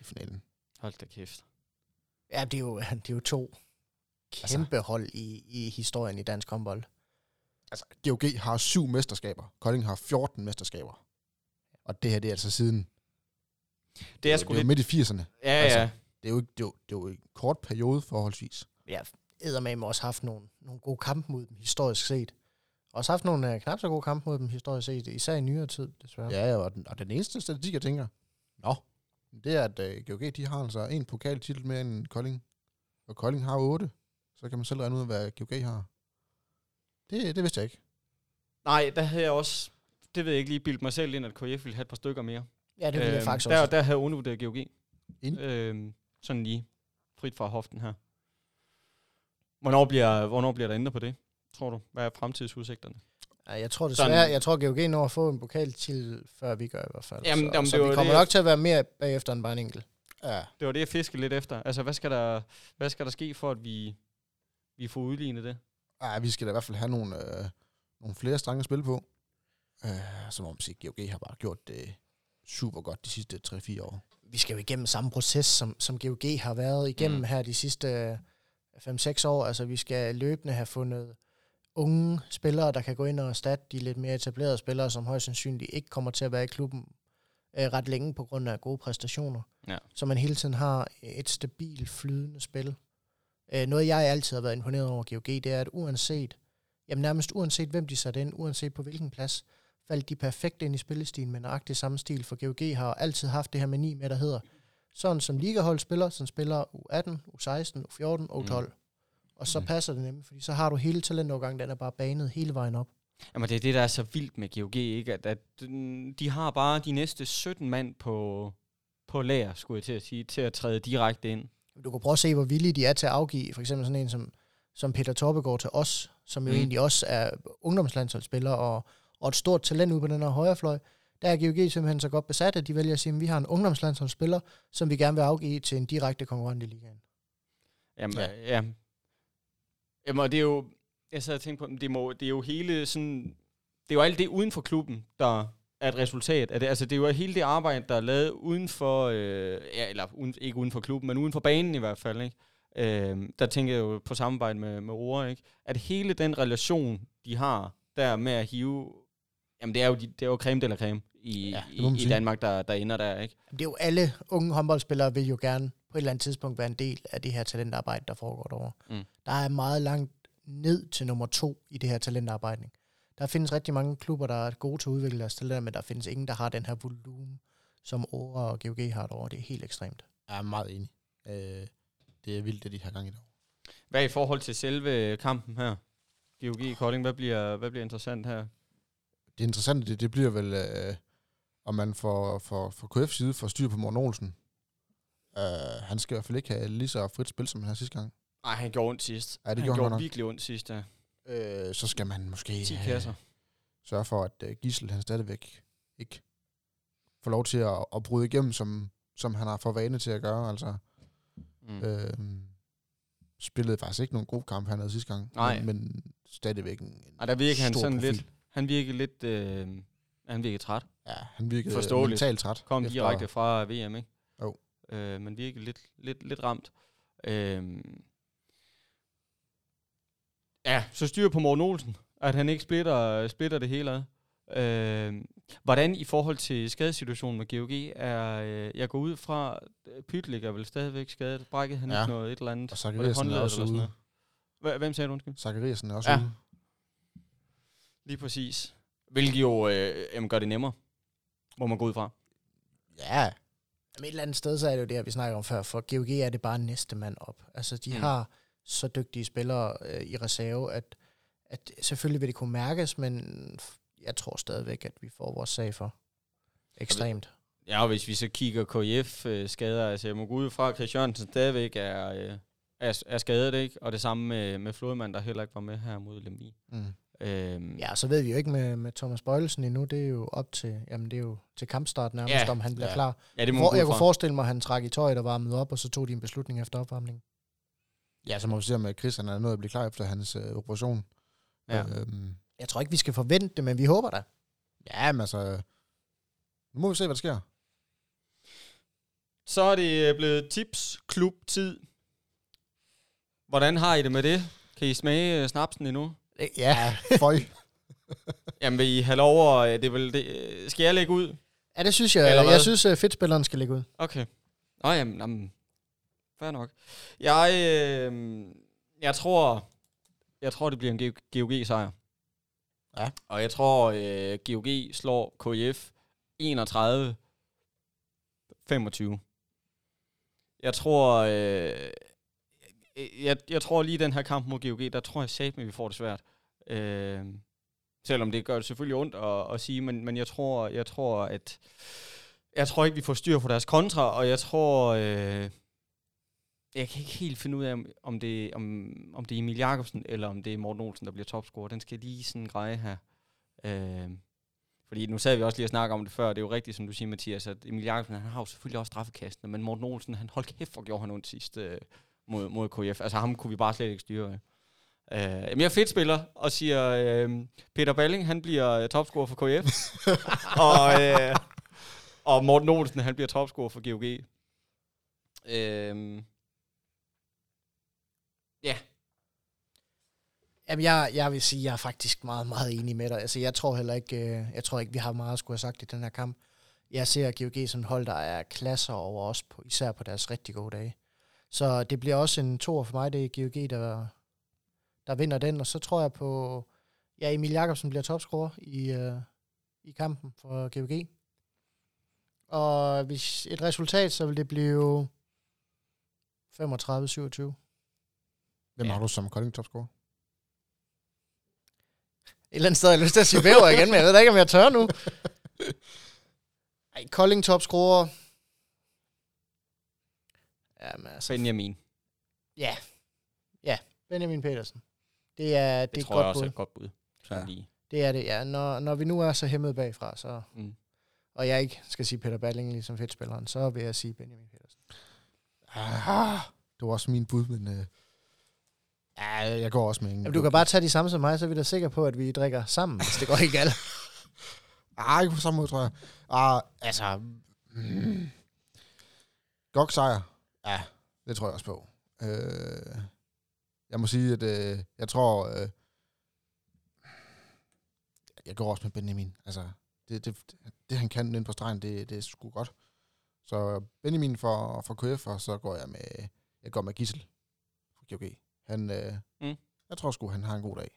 i finalen. Hold da kæft. Ja, det er jo, det er jo to kæmpe hold i, i historien i dansk håndbold. Altså, GOG har syv mesterskaber. Kolding har 14 mesterskaber. Og det her, det er altså siden... Det er sgu det er jo lidt... midt i 80'erne. Ja, altså. ja. Det er jo, det er jo, det er jo en kort periode forholdsvis. Ja, eddermame også haft nogle, nogle gode kampe mod dem, historisk set. Også haft nogle uh, knap så gode kampe mod dem, historisk set, især i nyere tid, desværre. Ja, ja og, den, og den eneste statistik, jeg tænker, nå, det er, at uh, GOG, de har altså en pokaltitel mere end Kolding. Og Kolding har otte. Så kan man selv regne ud, hvad GOG har. Det, det vidste jeg ikke. Nej, der havde jeg også... Det ved jeg ikke lige, bildt mig selv ind, at KF ville have et par stykker mere. Ja, det vil jeg faktisk der, også. Der havde undervurderet GOG. Enig. Øhm, sådan lige frit fra hoften her. Hvornår bliver, hvornår bliver der ændret på det, tror du? Hvad er fremtidsudsigterne? Ja, jeg tror Sådan- desværre, jeg tror GOG når at få en pokal til, før vi gør i hvert fald. Jamen, så, jamen, så det vi kommer det, nok til at være mere bagefter end bare en enkelt. Ja, Det var det, jeg fiskede lidt efter. Altså, hvad skal der, hvad skal der ske for, at vi, vi får udlignet det? Ja vi skal da i hvert fald have nogle, øh, nogle flere strenge at spille på. Øh, som om sige, GOG har bare gjort det super godt de sidste 3-4 år. Vi skal jo igennem samme proces, som, som GOG har været igennem Mm. mm. her de sidste 5-6 år. Altså, vi skal løbende have fundet unge spillere, der kan gå ind og erstatte de lidt mere etablerede spillere, som højst sandsynligt ikke kommer til at være i klubben øh, ret længe på grund af gode præstationer. Ja. Så man hele tiden har et stabilt, flydende spil. Øh, noget, jeg altid har været imponeret over GOG, det er, at uanset, jamen nærmest uanset hvem de satte ind, uanset på hvilken plads, faldt de perfekt ind i spillestilen med nøjagtig samme stil, for GOG har altid haft det her med 9 med, der hedder, sådan som ligahold spiller, som spiller U18, U16, U14, U12. Mm. Og så Mm. passer det nemlig, fordi så har du hele talentovergangen, den er bare banet hele vejen op. Jamen, det er det, der er så vildt med GOG, ikke? At, at de har bare de næste 17 mand på, på lager, skulle jeg til at sige, til at træde direkte ind. Du kan prøve at se, hvor villige de er til at afgive, for eksempel sådan en som, som Peter Torbegaard til os, som jo Mm. egentlig også er ungdomslandsholdsspiller og, og et stort talent ude på den her højrefløj. Der er GOG simpelthen så godt besat, at de vælger at sige, at vi har en ungdomslandsholdsspiller, som vi gerne vil afgive til en direkte konkurrent i ligaen. Jamen, Ja. ja. ja. Jamen, og det er jo... Jeg sad og tænkte på, det, må, det er jo hele sådan... Det er jo alt det uden for klubben, der er et resultat af det. Altså, det er jo hele det arbejde, der er lavet uden for... Øh, ja, eller uden, ikke uden for klubben, men uden for banen i hvert fald, ikke? Øh, der tænker jeg jo på samarbejde med, med Roar, ikke? At hele den relation, de har der med at hive... Jamen, det er jo, de, det er jo creme la creme i, Ja, i, i. Danmark, der, der ender der, ikke? Det er jo alle unge håndboldspillere vil jo gerne på et eller andet tidspunkt være en del af det her talentarbejde, der foregår derovre. Mm. Der er meget langt ned til nummer to i det her talentarbejde. Der findes rigtig mange klubber, der er gode til at udvikle deres talenter, men der findes ingen, der har den her volumen, som Aura og GOG har derovre. Det er helt ekstremt. Jeg er meget enig. Øh, det er vildt, det de har gang i dag. Hvad i forhold til selve kampen her? GOG Kolding, hvad bliver, hvad bliver interessant her? Det interessante, det, det bliver vel, øh, om man for, for, for KF's side får styr på Morten Olsen. Øh, han skal i hvert fald ikke have lige så frit spil, som han havde sidste gang. Nej, han gjorde ondt sidst. Ja, det han gjorde han gjorde virkelig ondt sidst, ja. Øh, så skal man måske... 10 øh, kasser. sørge for, at øh, Gissel han stadigvæk ikke får lov til at, at bryde igennem, som, som han har for vane til at gøre. Altså, Mm. øh, spillede faktisk ikke nogen god kamp, han havde sidste gang. Nej. Men, men stadigvæk en, en Og der virker han sådan profil. lidt, han virker lidt, øh, han virker træt. Ja, han virkede Forståeligt. mentalt træt. Kom direkte fra VM, ikke? Jo. Øh, men virkelig lidt, lidt, lidt ramt. Øh, ja, så styr på Morten Olsen, at han ikke splitter, splitter det hele ad. Øh, hvordan i forhold til skadesituationen med GOG er, øh, jeg går ud fra, øh, Pytlik er vel stadigvæk skadet, brækkede han Ja. ikke noget, et eller andet, Og Zachariasen er også eller sådan ude. Hvem sagde du, undskyld? Zachariasen er også Ja. ude. Lige præcis. Hvilket jo øh, jamen, gør det nemmere, må man gå ud fra. Ja, Jamen et eller andet sted, så er det jo det, her, vi snakker om før. For GOG er det bare næste mand op. Altså, de mm. har så dygtige spillere øh, i reserve, at, at selvfølgelig vil det kunne mærkes, men jeg tror stadigvæk, at vi får vores sag for ekstremt. Ja, og hvis vi så kigger KF-skader, altså jeg må gå ud fra, at Chris Jørgensen stadigvæk er, øh, er, er skadet, ikke? Og det samme med, med Flodemand, der heller ikke var med her mod Lemvi. mm. Øhm, Ja, så ved vi jo ikke med, med Thomas Bøjlesen endnu. Det er jo op til, jamen det er jo til kampstart nærmest, Ja, om han bliver ja. klar. ja, det må gå jeg kunne forestille mig, at han trak i tøjet og varmede op, og så tog de en beslutning efter opvarmningen. Ja, så må vi se, om øh, Chris han er nået at blive klar efter hans øh, operation. Ja. Øhm, Jeg tror ikke, vi skal forvente det, men vi håber da. ja, men altså... Nu må vi se, hvad der sker. Så er det øh, blevet tips-klub-tid. Hvordan har I det med det? Kan I smage øh, snapsen endnu? Ja, Føj. Jamen, vil I have lov at... Det vel det, skal jeg lægge ud? ja det synes jeg. Eller hvad? Jeg synes, fedtspilleren skal ligge ud. Okay. Nå, jamen, jamen fair nok. Jeg, øh, jeg tror, jeg tror, det bliver en GOG-sejr. Ja. Og jeg tror, øh, GOG slår KF 31 25. Jeg tror, øh, jeg, jeg tror lige den her kamp mod GOG, der tror jeg satme, at vi får det svært. Øh, selvom det gør det selvfølgelig ondt at, at sige, men, men jeg tror, jeg tror, at jeg tror ikke, vi får styr på deres kontra, og jeg tror, øh, jeg kan ikke helt finde ud af, om- det, om, om det er Emil Jakobsen, eller om det er Morten Olsen, der bliver topscorer. Den skal jeg lige sådan greje her. Øh, fordi nu sad vi også lige og snakke om det før, det er jo rigtigt, som du siger, Mathias, at Emil Jakobsen, han har jo selvfølgelig også straffekastene, men Morten Olsen, han holdt kæft, hvor gjorde han ondt sidst øh, mod, mod KF. Altså ham kunne vi bare slet ikke styre. Øh. Øh, jamen, jeg er fedt spiller, og siger, øh, Peter Balling, han bliver øh, topscorer for KF. og, øh, og Morten Olsen, han bliver topscorer for GOG. Øh, ja, Jamen, jeg, jeg vil sige, at jeg er faktisk meget, meget enig med dig. Altså, jeg tror heller ikke, øh, jeg tror ikke, vi har meget at skulle have sagt i den her kamp. Jeg ser GOG som hold, der er klasser over os, på, især på deres rigtig gode dage. Så det bliver også en to for mig, det er GOG, der, der vinder den. Og så tror jeg på, ja, Emil Jakobsen bliver topscorer i, øh, i kampen for GOG. Og hvis et resultat, så vil det blive 35-27. Hvem Ja. har du som Kolding topscorer? Et eller andet sted har jeg lyst til at sige væver igen, men jeg ved da ikke, om jeg tør nu. Ej, Kolding topscorer. Jamen altså, Benjamin. ja. Ja, Benjamin Petersen. Det er, det Det, er tror jeg godt også er bud. et godt bud. Sådan Ja. lige. Det er det, ja. Når, når vi nu er så hæmmet bagfra, så, Mm. og jeg ikke skal sige Peter Balling ligesom fedtspilleren, så vil jeg sige Benjamin Petersen. Ah, det var også min bud, men... Øh, ja, jeg går også med en... Jamen, du kan bare tage de samme som mig, så er vi da sikre på, at vi drikker sammen, hvis det går ikke galt. Ah, ikke på samme måde, tror jeg. Ah, altså... Mm, godt sejr. Ja, det tror jeg også på. Øh, jeg må sige, at øh, jeg tror... Øh, jeg går også med Benjamin. Altså, det, det, det han kan ind på stregen, det, det er sgu godt. Så Benjamin for, for KF, og så går jeg med, jeg går med Gissel for GOG. Han, øh, Mm. Jeg tror sgu, han har en god dag.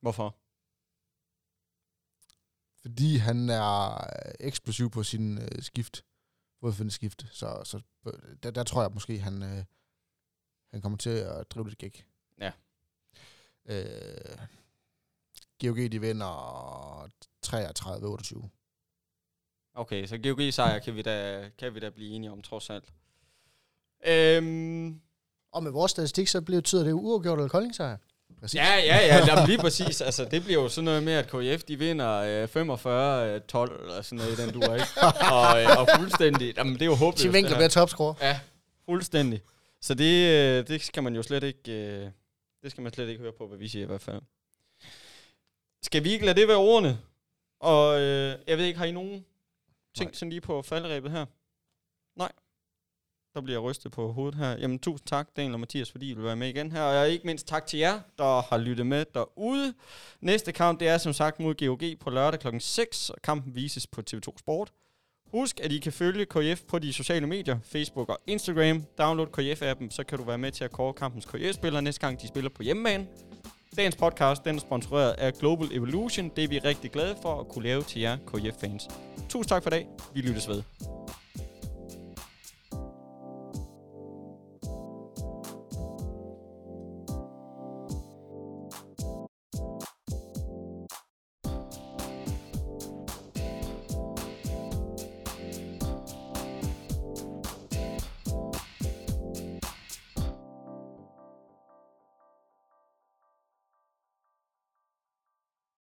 Hvorfor? fordi han er eksplosiv på sin øh, skift, både skift, så, så øh, der, der tror jeg måske, han, øh, han kommer til at drive lidt gæk. Ja. Øh, GOG, de vinder 33-28. Okay, så GOG sejr kan vi da, kan vi da blive enige om, trods alt. Øhm, Og med vores statistik, så betyder det jo uafgjort eller Kolding sejr. Præcis. Ja, ja, ja, jamen, lige præcis. Altså, det bliver jo sådan noget med, at KF, de vinder øh, 45-12, eller sådan noget i den du ikke? Og, øh, og fuldstændig, jamen, det er jo håbløst. Tim Winkler bliver topscorer. Ja, fuldstændig. Så det, øh, det skal man jo slet ikke, øh, det skal man slet ikke høre på, hvad vi siger i hvert fald. Skal vi ikke lade det være ordene? Og øh, jeg ved ikke, har I nogen ting sådan lige på falderæbet her? Nej. Der bliver rystet på hovedet her. Jamen, tusind tak, Daniel og Mathias, fordi I vil være med igen her. Og ikke mindst tak til jer, der har lyttet med derude. Næste kamp, det er som sagt mod GOG på lørdag kl. 6, og kampen vises på TV2 Sport. Husk, at I kan følge KF på de sociale medier, Facebook og Instagram. Download KF-appen, så kan du være med til at kåre kampens KF-spillere næste gang, de spiller på hjemmebane. Dagens podcast den er sponsoreret af Global Evolution. Det er vi rigtig glade for at kunne lave til jer KF-fans. Tusind tak for i dag. Vi lyttes ved.